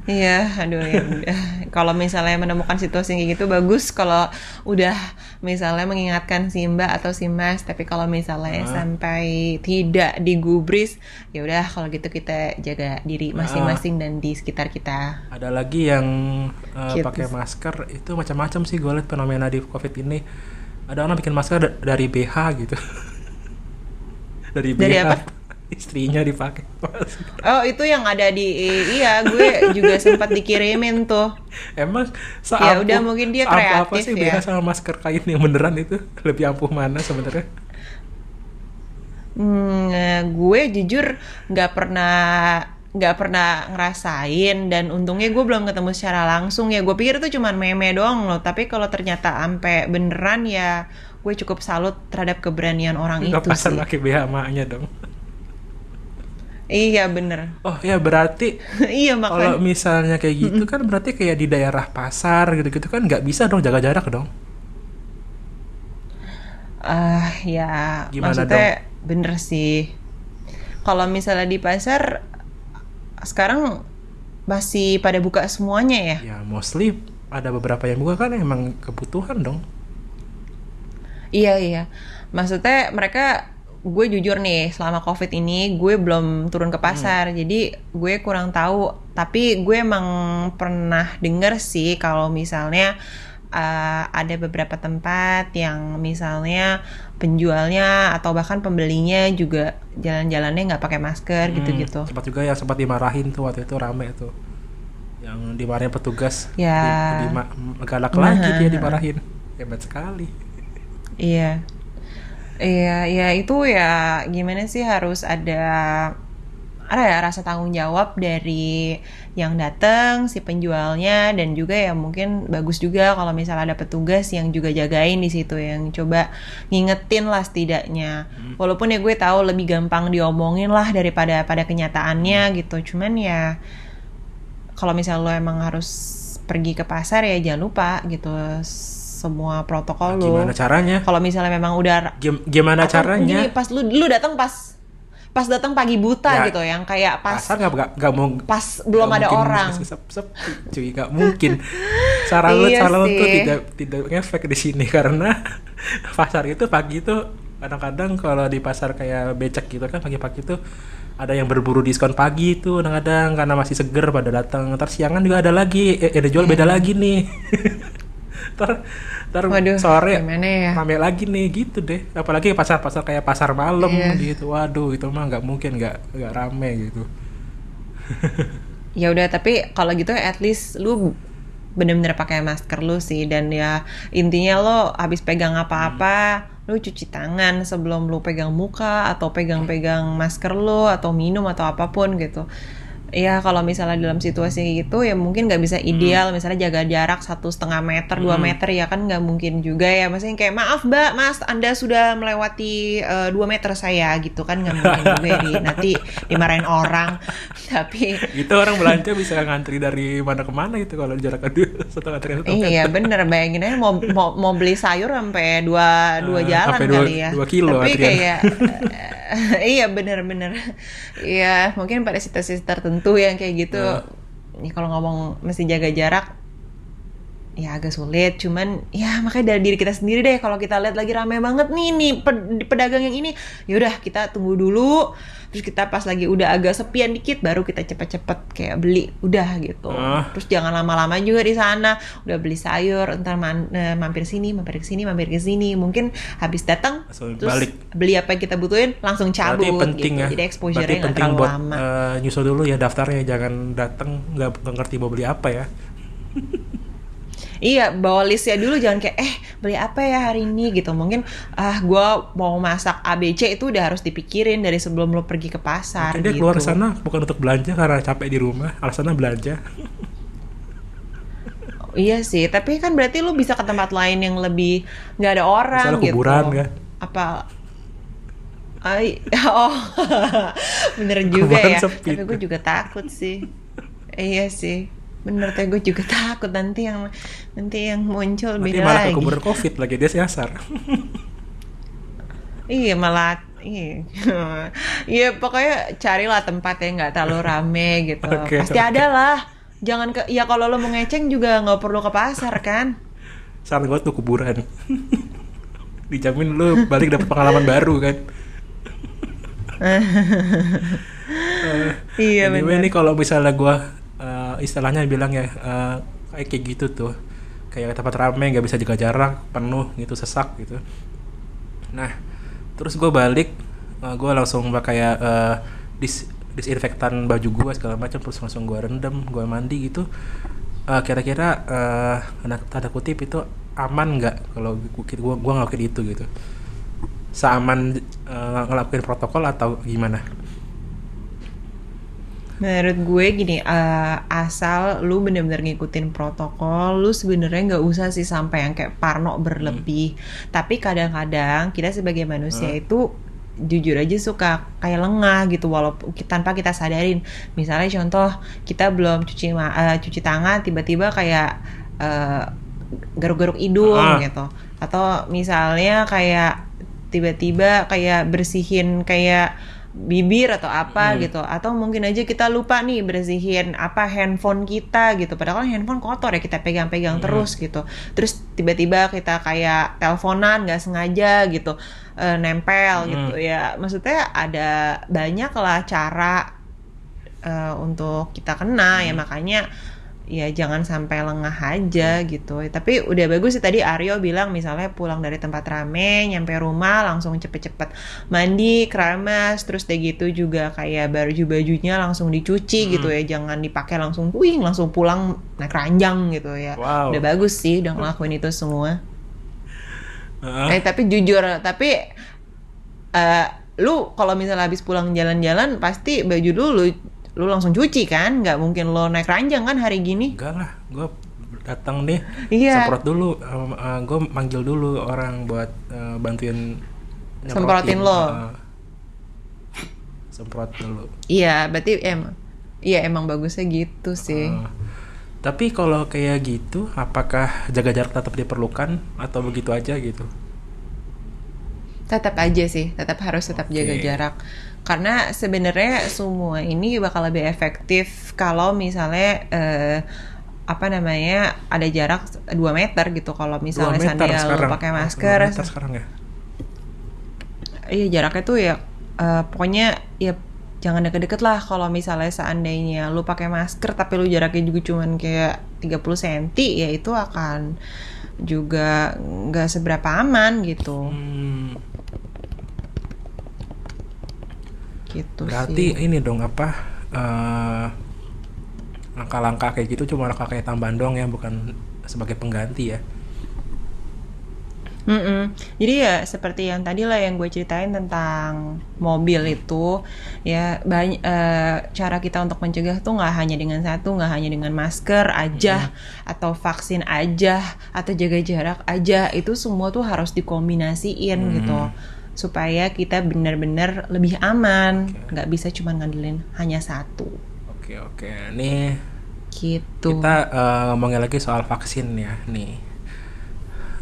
Iya, aduh ya udah. Kalau misalnya menemukan situasi kayak gitu bagus kalau udah misalnya mengingatkan si Mbak atau si Mas, tapi kalau misalnya Ah. sampai tidak digubris, ya udah kalau gitu kita jaga diri masing-masing dan di sekitar kita. Ada lagi yang uh, Gitu. pakai masker itu macam-macam sih gue lihat fenomena di covid ini. Ada orang bikin masker da- dari BH gitu. dari BH. Dari apa? Istrinya dipakai masker. Oh, itu yang ada di iya, gue juga sempat dikirimin tuh. Emang Ya udah, mungkin dia seampuh apa kreatif sih ya. BH sama masker kain yang beneran itu lebih ampuh mana sebenarnya? Hmm, eh, gue jujur nggak pernah nggak pernah ngerasain dan untungnya gue belum ketemu secara langsung ya gue pikir itu cuman meme doang loh tapi kalau ternyata ampe beneran ya gue cukup salut terhadap keberanian orang Nggak itu pasang sih pakai BH maknya dong. Iya bener. Oh ya berarti iya kalau makanya misalnya kayak gitu kan berarti kayak di daerah pasar gitu-gitu kan nggak bisa dong jaga jarak dong. ah ya Gimana maksudnya bener sih. Kalau misalnya di pasar sekarang masih pada buka semuanya ya? Ya mostly ada beberapa yang buka kan emang kebutuhan dong. Iya iya, maksudnya mereka gue jujur nih selama covid ini gue belum turun ke pasar, jadi gue kurang tahu. Tapi gue emang pernah denger sih kalau misalnya uh, ada beberapa tempat yang misalnya penjualnya atau bahkan pembelinya juga jalan-jalannya nggak pakai masker Hmm, gitu-gitu. Sempat juga yang sempat dimarahin tuh waktu itu rame tuh. Yang dimarahin petugas. Ya. Di, di, galak Nah. lagi dia dimarahin. Hebat sekali. Iya. Iya, ya itu ya gimana sih harus ada ada ya rasa tanggung jawab dari yang datang si penjualnya dan juga ya mungkin bagus juga kalau misalnya ada petugas yang juga jagain di situ yang coba ngingetin lah setidaknya. Walaupun ya gue tahu lebih gampang diomongin lah daripada pada kenyataannya gitu. Cuman ya kalau misalnya lo emang harus pergi ke pasar ya jangan lupa gitu semua protokol lo. Gimana caranya? kalau misalnya memang udah Gim- Gimana caranya? gini, pas lu lu datang pas pas datang pagi buta Ya, gitu yang kayak pas Pasar nggak nggak mau pas belum nggak ada orang. sep- sepi cuy nggak mungkin. Saran lu Iya saran lu tuh tidak tidak ngefek di sini karena pasar itu pagi itu kadang-kadang kalau di pasar kayak becek gitu kan pagi-pagi itu ada yang berburu diskon pagi itu kadang-kadang karena masih seger pada datang ntar siangan juga ada lagi. Eh, ada jual beda lagi nih ntar ntar Waduh, sore gimana ya? rame lagi nih gitu deh. Apalagi pasar-pasar kayak pasar malam Iya. gitu. Waduh itu mah nggak mungkin nggak nggak rame gitu. Ya udah tapi kalau gitu at least lu bener-bener pakai masker lu sih. Dan ya intinya lo habis pegang apa-apa lu cuci tangan sebelum lu pegang muka atau pegang-pegang masker lu atau minum atau apa pun gitu ya kalau misalnya dalam situasi gitu ya mungkin nggak bisa ideal. Misalnya jaga jarak satu setengah meter dua Hmm. meter ya kan nggak mungkin juga ya. Maksudnya kayak maaf mbak mas anda sudah melewati eh, dua meter saya gitu kan nggak mungkin juga ya di- nanti dimarahin orang. Tapi Itu orang belanja bisa ngantri dari mana ke mana gitu kalau jarak satu antri satu Iya bener. Bayangin aja mau mau, mau beli sayur sampai dua dua Eh, jalan dua- kali ya. dua kilo Tapi kayak iya bener-bener. Iya mungkin pada situasi tertentu yang kayak gitu. Eh. Ya kalau ngomong mesti jaga jarak ya agak sulit. Cuman ya makanya dari diri kita sendiri deh. Kalau kita lihat lagi rame banget nih nih ped- pedagang yang ini. Yaudah kita tunggu dulu. Terus kita pas lagi udah agak sepian dikit baru kita cepet-cepet kayak beli. Udah gitu. Ah. terus jangan lama-lama juga di sana. Udah beli sayur ntar man- eh, mampir sini mampir ke sini mampir ke sini. Mungkin habis datang terus balik. beli apa yang kita butuhin langsung cabut Berarti penting gitu ya. jadi exposure-nya nggak terlalu buat lama. eh, nyusul dulu ya daftarnya. Jangan datang nggak ngerti mau beli apa ya. Iya, bawa listnya dulu jangan kayak eh beli apa ya hari ini gitu. Mungkin ah gua mau masak ABC itu udah harus dipikirin dari sebelum lo pergi ke pasar Mungkin dia gitu. keluar sana bukan untuk belanja karena capek di rumah, alasannya belanja. Iya sih, tapi kan berarti lo bisa ke tempat lain yang lebih nggak ada orang Misalnya gitu. kuburan, kan? Apa Ay, oh, bener juga Kuburan ya. sepi Tapi gue juga takut sih. iya sih, bener tapi gue juga takut nanti yang nanti yang muncul Nanti beda malah ke lagi. kuburan covid lagi dia nyasar. Iya malah iya. Iya pokoknya carilah tempat yang nggak terlalu rame gitu. Oke, Pasti oke. ada lah jangan ke ya kalau lo mau ngeceng juga nggak perlu ke pasar kan saran gue tuh kuburan dijamin lu balik dapet pengalaman baru kan uh, iya anyway, ini kalau misalnya gue uh, istilahnya bilang ya uh, kayak kayak gitu tuh. Kayak tempat ramai nggak bisa jaga jarak penuh gitu sesak gitu. Nah terus gue balik uh, gue langsung pakai uh, dis disinfektan baju gue segala macam terus langsung gue rendam gue mandi gitu. Kira-kira uh, tanda kutip itu aman nggak kalau gue gue ngelakuin itu gitu? Seaman uh, ngelakuin protokol atau gimana Menurut gue gini, uh, asal lu bener-bener ngikutin protokol, lu sebenarnya nggak usah sih sampai yang kayak parno berlebih. Hmm. Tapi kadang-kadang kita sebagai manusia hmm. itu jujur aja suka kayak lengah gitu walaupun tanpa kita sadarin misalnya contoh kita belum cuci uh, cuci tangan tiba-tiba kayak uh, garuk-garuk hidung ah. gitu atau misalnya kayak tiba-tiba kayak bersihin kayak bibir atau apa hmm. gitu atau mungkin aja kita lupa nih bersihin apa handphone kita gitu padahal kan handphone kotor ya kita pegang-pegang hmm. terus gitu terus tiba-tiba kita kayak teleponan nggak sengaja gitu e, nempel hmm. gitu ya maksudnya ada banyak lah cara e, untuk kita kena ya hmm. ya makanya ya jangan sampai lengah aja gitu tapi udah bagus sih tadi Aryo bilang misalnya pulang dari tempat rame nyampe rumah langsung cepet-cepet mandi keramas terus deh gitu juga kayak baju bajunya langsung dicuci hmm. gitu ya jangan dipakai langsung puing langsung pulang naik ranjang gitu ya wow. udah bagus sih udah ngelakuin itu semua uh. eh tapi jujur tapi uh, lu kalau misalnya habis pulang jalan-jalan pasti baju dulu lu langsung cuci kan? Nggak mungkin lo naik ranjang kan hari gini? Enggak lah gue datang nih iya. semprot dulu uh, uh, gue manggil dulu orang buat uh, bantuin semprotin lo? Uh, semprot dulu. Iya berarti emang iya emang bagusnya gitu sih. Uh, tapi kalau kayak gitu apakah jaga jarak tetap diperlukan atau begitu aja gitu? Tetap aja sih tetap harus tetap okay. jaga jarak karena sebenarnya semua ini bakal lebih efektif kalau misalnya uh, apa namanya ada jarak 2 meter gitu. Kalau misalnya seandainya lo pakai masker. sekarang ya? Iya jaraknya tuh ya uh, pokoknya ya jangan deket-deket lah kalau misalnya seandainya lu pakai masker tapi lu jaraknya juga cuman kayak 30 cm ya itu akan juga nggak seberapa aman gitu. Hmm gitu berarti sih. ini dong apa uh, langkah-langkah kayak gitu cuma langkah kayak tambahan dong ya bukan sebagai pengganti ya Mm -mm. Jadi ya seperti yang tadi lah yang gue ceritain tentang mobil itu ya banyak uh, eh, cara kita untuk mencegah tuh nggak hanya dengan satu nggak hanya dengan masker aja mm. atau vaksin aja atau jaga jarak aja itu semua tuh harus dikombinasiin mm. gitu supaya kita benar-benar lebih aman. Nggak okay. bisa cuma ngandelin hanya satu. Oke okay, oke. Okay. nih gitu. kita uh, ngomongin lagi soal vaksin ya nih.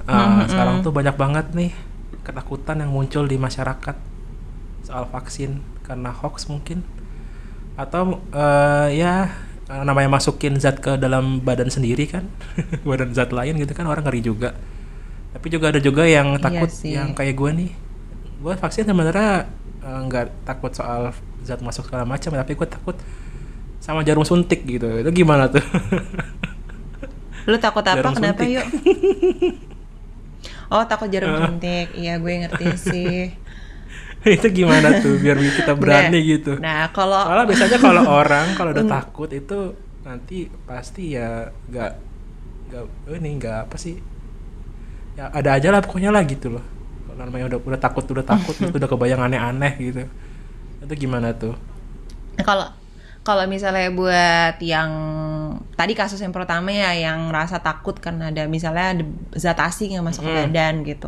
Uh, mm -hmm. sekarang tuh banyak banget nih ketakutan yang muncul di masyarakat soal vaksin karena hoax mungkin. Atau uh, ya namanya masukin zat ke dalam badan sendiri kan. Badan zat lain gitu kan orang ngeri juga. Tapi juga ada juga yang iya takut iya yang kayak gue nih gue vaksin sebenarnya eh, nggak uh, takut soal zat masuk segala macam tapi gue takut sama jarum suntik gitu. Itu gimana tuh? Lu takut apa? Jarum kenapa suntik. yuk? Oh takut jarum uh. suntik. Iya gue ngerti sih. Itu gimana tuh biar kita berani nah, gitu? Nah kalau soalnya biasanya kalau orang kalau udah takut itu nanti pasti ya nggak nggak ini nggak apa sih. Ya ada aja lah pokoknya lah gitu loh namanya udah udah takut udah takut itu udah kebayang aneh-aneh gitu itu gimana tuh kalau kalau misalnya buat yang tadi kasus yang pertama ya yang rasa takut karena ada misalnya ada zat asing yang masuk mm. ke badan gitu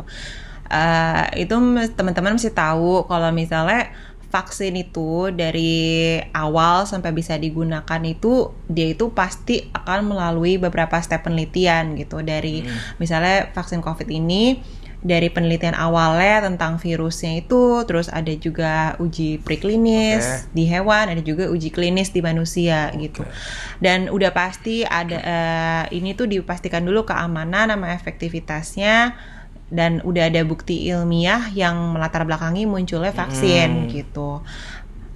uh, itu teman-teman mesti tahu kalau misalnya vaksin itu dari awal sampai bisa digunakan itu dia itu pasti akan melalui beberapa step penelitian gitu dari hmm. misalnya vaksin covid ini dari penelitian awalnya tentang virusnya itu, terus ada juga uji preklinis okay. di hewan, ada juga uji klinis di manusia okay. gitu. Dan udah pasti ada uh, ini tuh dipastikan dulu keamanan sama efektivitasnya dan udah ada bukti ilmiah yang melatar belakangi munculnya vaksin hmm. gitu.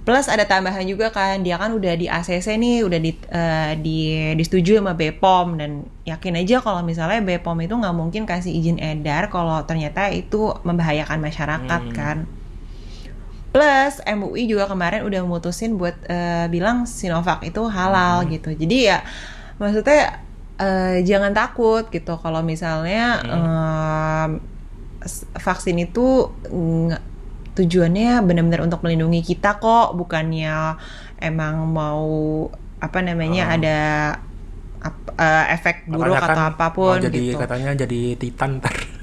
Plus ada tambahan juga kan dia kan udah di ACC nih, udah di uh, di disetujui sama BPOM dan yakin aja kalau misalnya BPOM itu nggak mungkin kasih izin edar kalau ternyata itu membahayakan masyarakat hmm. kan. Plus MUI juga kemarin udah memutusin buat uh, bilang Sinovac itu halal hmm. gitu. Jadi ya maksudnya uh, jangan takut gitu kalau misalnya hmm. uh, vaksin itu tujuannya benar-benar untuk melindungi kita kok bukannya emang mau apa namanya oh. ada uh, efek buruk kan atau apa pun mau jadi gitu. katanya jadi titan ntar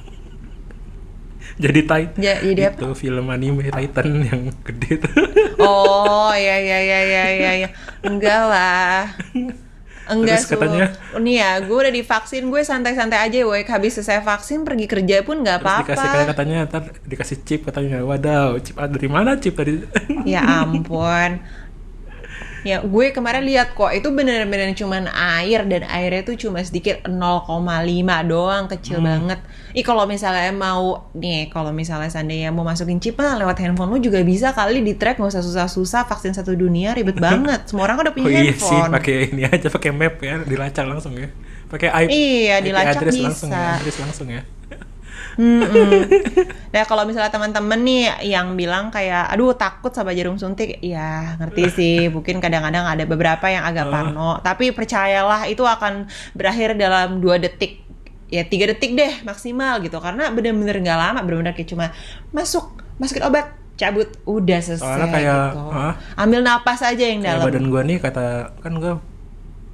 jadi Titan ya, jadi itu apa? film anime Titan yang gede tuh oh ya ya ya ya ya ya enggak lah Enggak Terus katanya? Nih ya gue udah divaksin Gue santai-santai aja Woi. Habis selesai vaksin Pergi kerja pun gak apa-apa dikasih kayak katanya Ntar dikasih chip katanya. Wadaw Chip ada dari mana chip tadi? Ya ampun Ya, gue kemarin lihat kok itu bener-bener cuman air dan airnya tuh cuma sedikit 0,5 doang, kecil hmm. banget. Ih kalau misalnya mau nih, kalau misalnya seandainya mau masukin chip lah lewat handphone lu juga bisa kali di track nggak usah susah-susah vaksin satu dunia ribet banget. Semua orang udah punya oh, iya handphone. sih, pakai ini aja pakai map ya, dilacak langsung ya. Pakai IP. Iya, dilacak bisa. langsung ya, address langsung ya. Hmm, Nah kalau misalnya teman-teman nih yang bilang kayak, aduh takut sama jarum suntik, ya ngerti sih. Mungkin kadang-kadang ada beberapa yang agak parno. Tapi percayalah itu akan berakhir dalam dua detik. Ya tiga detik deh maksimal gitu. Karena bener-bener nggak lama bener-bener kayak cuma masuk masukin obat cabut udah selesai Soalnya kayak, gitu. Uh, ambil napas aja yang dalam. badan gue nih kata kan gue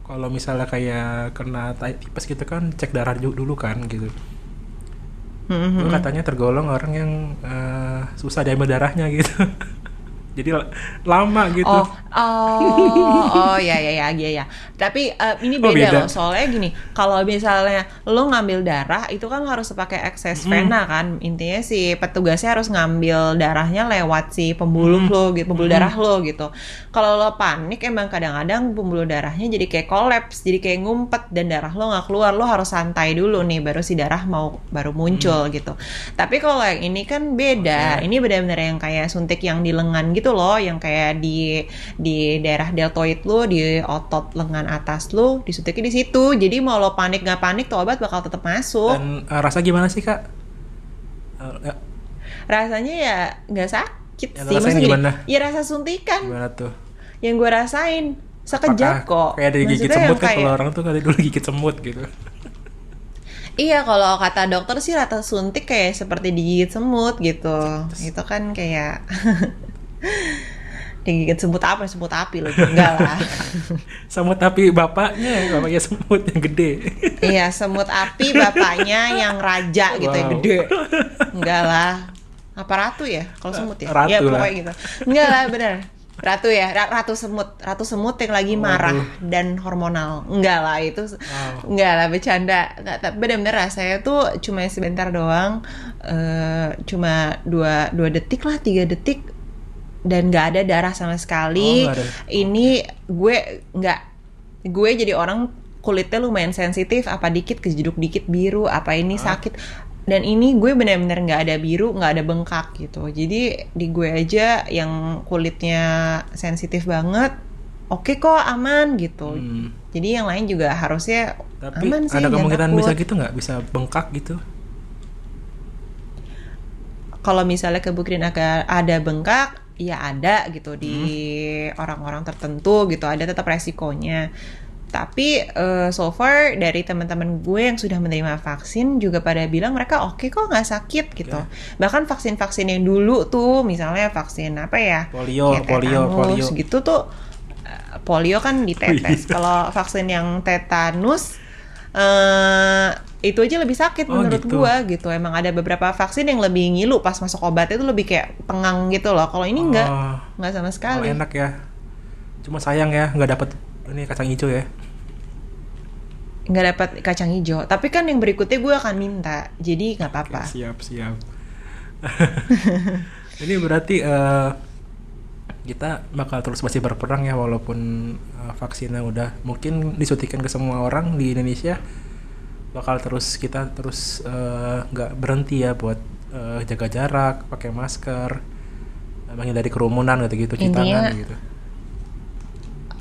kalau misalnya kayak kena tipes gitu kan cek darah dulu kan gitu mm-hmm. katanya tergolong orang yang uh, susah diambil darahnya gitu jadi lama gitu. Oh oh oh ya ya ya ya ya. Tapi uh, ini beda, oh, beda loh. Soalnya gini kalau misalnya lo ngambil darah itu kan harus pakai akses vena kan. Intinya si petugasnya harus ngambil darahnya lewat si pembuluh mm. lo gitu pembuluh mm. darah lo gitu. Kalau lo panik emang kadang-kadang pembuluh darahnya jadi kayak kolaps jadi kayak ngumpet dan darah lo nggak keluar. Lo harus santai dulu nih baru si darah mau baru muncul mm. gitu. Tapi kalau yang ini kan beda. Okay. ini benar-benar yang kayak suntik yang di lengan gitu gitu loh yang kayak di di daerah deltoid lo di otot lengan atas lo disuntiknya di situ. Jadi mau lo panik nggak panik tuh obat bakal tetap masuk. Dan uh, rasa gimana sih kak? Uh, ya. rasanya ya nggak sakit ya, sih. maksudnya gimana? ya rasa suntikan. Gimana tuh? Yang gue rasain sekejap kok. kayak dari gigit semut kan? kayak... kalau orang tuh kali dulu gigit semut gitu. Iya, kalau kata dokter sih rata suntik kayak seperti digigit semut gitu. Itu kan kayak digigit semut apa? Semut api loh. Enggak lah. Semut api bapaknya bapaknya semut yang gede. Iya semut api bapaknya yang raja gitu wow. yang gede. Enggak lah. Apa ratu ya? Kalau semut ya? Ratu ya pokoknya lah. gitu. Enggak lah benar ratu ya ratu semut. Ratu semut yang lagi marah Waduh. dan hormonal. Enggak lah itu wow. enggak lah bercanda. Enggak tapi benar-benar rasanya tuh cuma sebentar doang uh, cuma dua dua detik lah tiga detik dan nggak ada darah sama sekali. Oh, ini gue nggak gue jadi orang kulitnya lumayan sensitif apa dikit kejeduk dikit biru apa ini ah. sakit. Dan ini gue bener-bener nggak ada biru nggak ada bengkak gitu. Jadi di gue aja yang kulitnya sensitif banget oke okay kok aman gitu. Hmm. jadi yang lain juga harusnya tapi aman sih ada kemungkinan bisa gitu nggak? Bisa bengkak gitu? Kalau misalnya kebuktian agak ada bengkak ya ada gitu di hmm. orang-orang tertentu gitu ada tetap resikonya tapi uh, so far dari teman-teman gue yang sudah menerima vaksin juga pada bilang mereka oke okay kok nggak sakit gitu yeah. bahkan vaksin-vaksin yang dulu tuh misalnya vaksin apa ya polio kayak polio polio gitu tuh uh, polio kan ditetes iya. kalau vaksin yang tetanus uh, itu aja lebih sakit oh, menurut gitu. gua gitu. Emang ada beberapa vaksin yang lebih ngilu pas masuk obatnya itu lebih kayak pengang gitu loh. Kalau ini enggak, oh, enggak sama sekali. Oh, enak ya. Cuma sayang ya nggak dapet ini kacang hijau ya. nggak dapat kacang hijau. Tapi kan yang berikutnya gue akan minta, jadi nggak apa-apa. Siap siap. Ini berarti uh, kita bakal terus masih berperang ya walaupun uh, vaksinnya udah mungkin disuntikan ke semua orang di Indonesia bakal terus kita terus nggak uh, berhenti ya buat uh, jaga jarak, pakai masker, menghindari kerumunan gitu-gitu, cuci tangan gitu.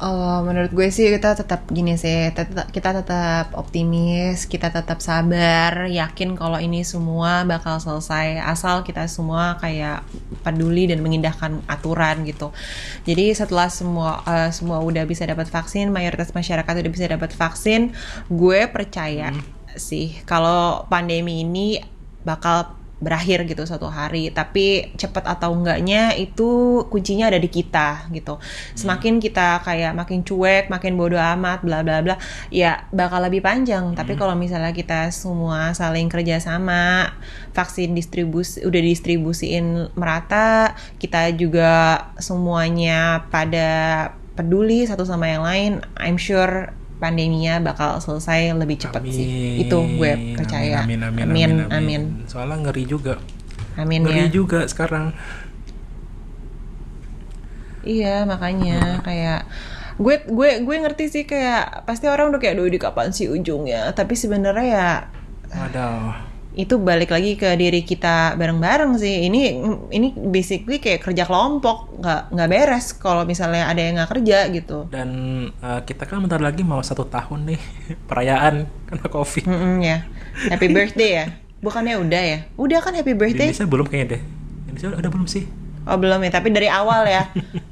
Oh, menurut gue sih kita tetap gini sih, tetap, kita tetap optimis, kita tetap sabar, yakin kalau ini semua bakal selesai asal kita semua kayak peduli dan mengindahkan aturan gitu. Jadi setelah semua uh, semua udah bisa dapat vaksin, mayoritas masyarakat udah bisa dapat vaksin, gue percaya hmm. sih kalau pandemi ini bakal berakhir gitu suatu hari. Tapi cepat atau enggaknya itu kuncinya ada di kita gitu. Semakin kita kayak makin cuek makin bodoh amat bla bla bla ya bakal lebih panjang. Hmm. tapi kalau misalnya kita semua saling kerjasama vaksin distribusi udah distribusiin merata kita juga semuanya pada peduli satu sama yang lain I'm sure pandeminya bakal selesai lebih cepat sih. Itu gue percaya. Amin amin amin, amin, amin, amin. Soalnya ngeri juga. Amin ngeri ya. juga sekarang. Iya, makanya kayak gue gue gue ngerti sih kayak pasti orang udah kayak di kapan sih ujungnya tapi sebenarnya ya Waduh itu balik lagi ke diri kita bareng-bareng sih. Ini ini basically kayak kerja kelompok. Nggak nggak beres kalau misalnya ada yang nggak kerja gitu. Dan uh, kita kan bentar lagi mau satu tahun nih. Perayaan karena covid. Mm -mm, ya. Happy birthday ya. Bukannya udah ya? Udah kan happy birthday? Indonesia belum kayaknya deh. Indonesia udah belum sih? Oh belum ya. Tapi dari awal ya.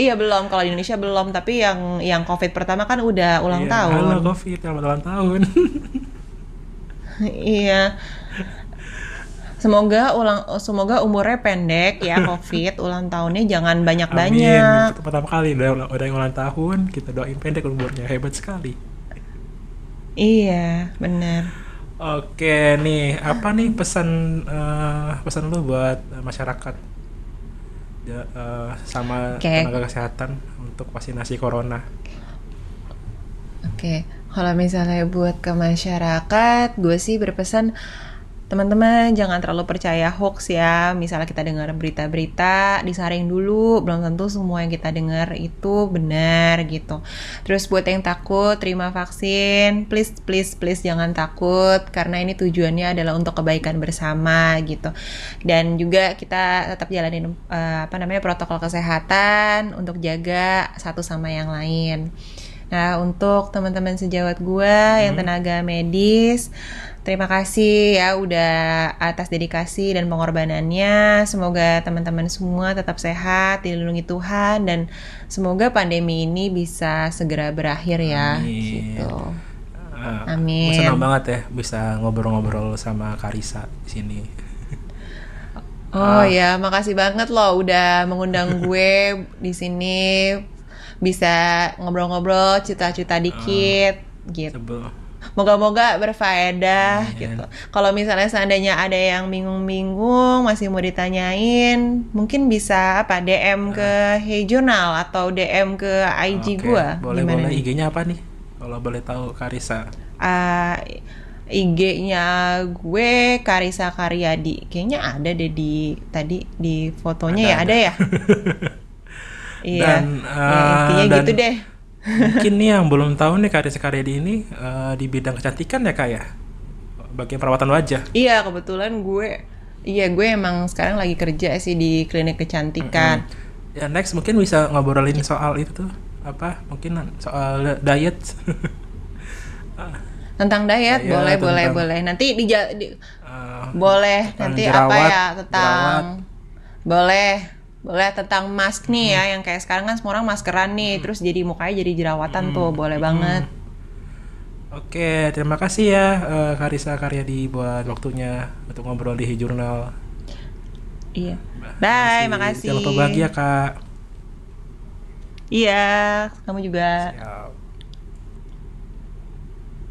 Iya belum. Kalau di Indonesia belum. Tapi yang yang COVID pertama kan udah ulang iya, tahun. Halo COVID. Selamat ulang tahun. Iya. Semoga ulang semoga umurnya pendek ya Covid ulang tahunnya jangan banyak-banyak. Amin. Pertama kali udah udah yang ulang tahun kita doain pendek umurnya hebat sekali. Iya benar. Oke nih apa nih pesan uh, pesan lu buat masyarakat ya, uh, sama okay. tenaga kesehatan untuk vaksinasi corona? Oke. Okay kalau misalnya buat ke masyarakat, gue sih berpesan teman-teman jangan terlalu percaya hoax ya. Misalnya kita dengar berita-berita, disaring dulu, belum tentu semua yang kita dengar itu benar gitu. Terus buat yang takut terima vaksin, please please please jangan takut karena ini tujuannya adalah untuk kebaikan bersama gitu. Dan juga kita tetap jalanin uh, apa namanya protokol kesehatan untuk jaga satu sama yang lain. Nah, untuk teman-teman sejawat gue hmm. yang tenaga medis, terima kasih ya udah atas dedikasi dan pengorbanannya. Semoga teman-teman semua tetap sehat, dilindungi Tuhan dan semoga pandemi ini bisa segera berakhir ya. Amin. Gitu. Uh, Amin. Senang banget ya bisa ngobrol-ngobrol sama Karisa di sini. Oh uh. ya, makasih banget loh udah mengundang gue di sini bisa ngobrol-ngobrol, cita-cita dikit uh, gitu. Moga-moga berfaedah yeah. gitu. Kalau misalnya seandainya ada yang bingung-bingung masih mau ditanyain, mungkin bisa apa DM uh. ke Hey Journal atau DM ke IG okay. gua. Boleh Gimana boleh IG-nya apa nih? Kalau boleh tahu Karisa. Uh, IG-nya gue Karisa Karyadi. Kayaknya ada deh di tadi di fotonya ada, ya ada, ada ya. Iya. Dan, uh, ya, dan gitu deh. mungkin nih yang belum tahu nih karya karya di ini uh, di bidang kecantikan ya kak ya, bagian perawatan wajah. Iya kebetulan gue, iya gue emang sekarang lagi kerja sih di klinik kecantikan. Mm -hmm. Ya next mungkin bisa ngobrolin soal itu tuh apa? Mungkin soal diet. tentang diet, diet boleh tentang, boleh boleh. Nanti di, di uh, boleh nanti jerawat, apa ya tentang jerawat. boleh boleh tentang mask nih ya yang kayak sekarang kan semua orang maskeran nih terus jadi mukanya jadi jerawatan hmm. tuh boleh banget Oke, terima kasih ya uh, Karisa Karyadi buat waktunya untuk ngobrol di Jurnal. Iya. Bye, makasih. Jangan lupa bahagia, Kak. Iya, kamu juga. Siap.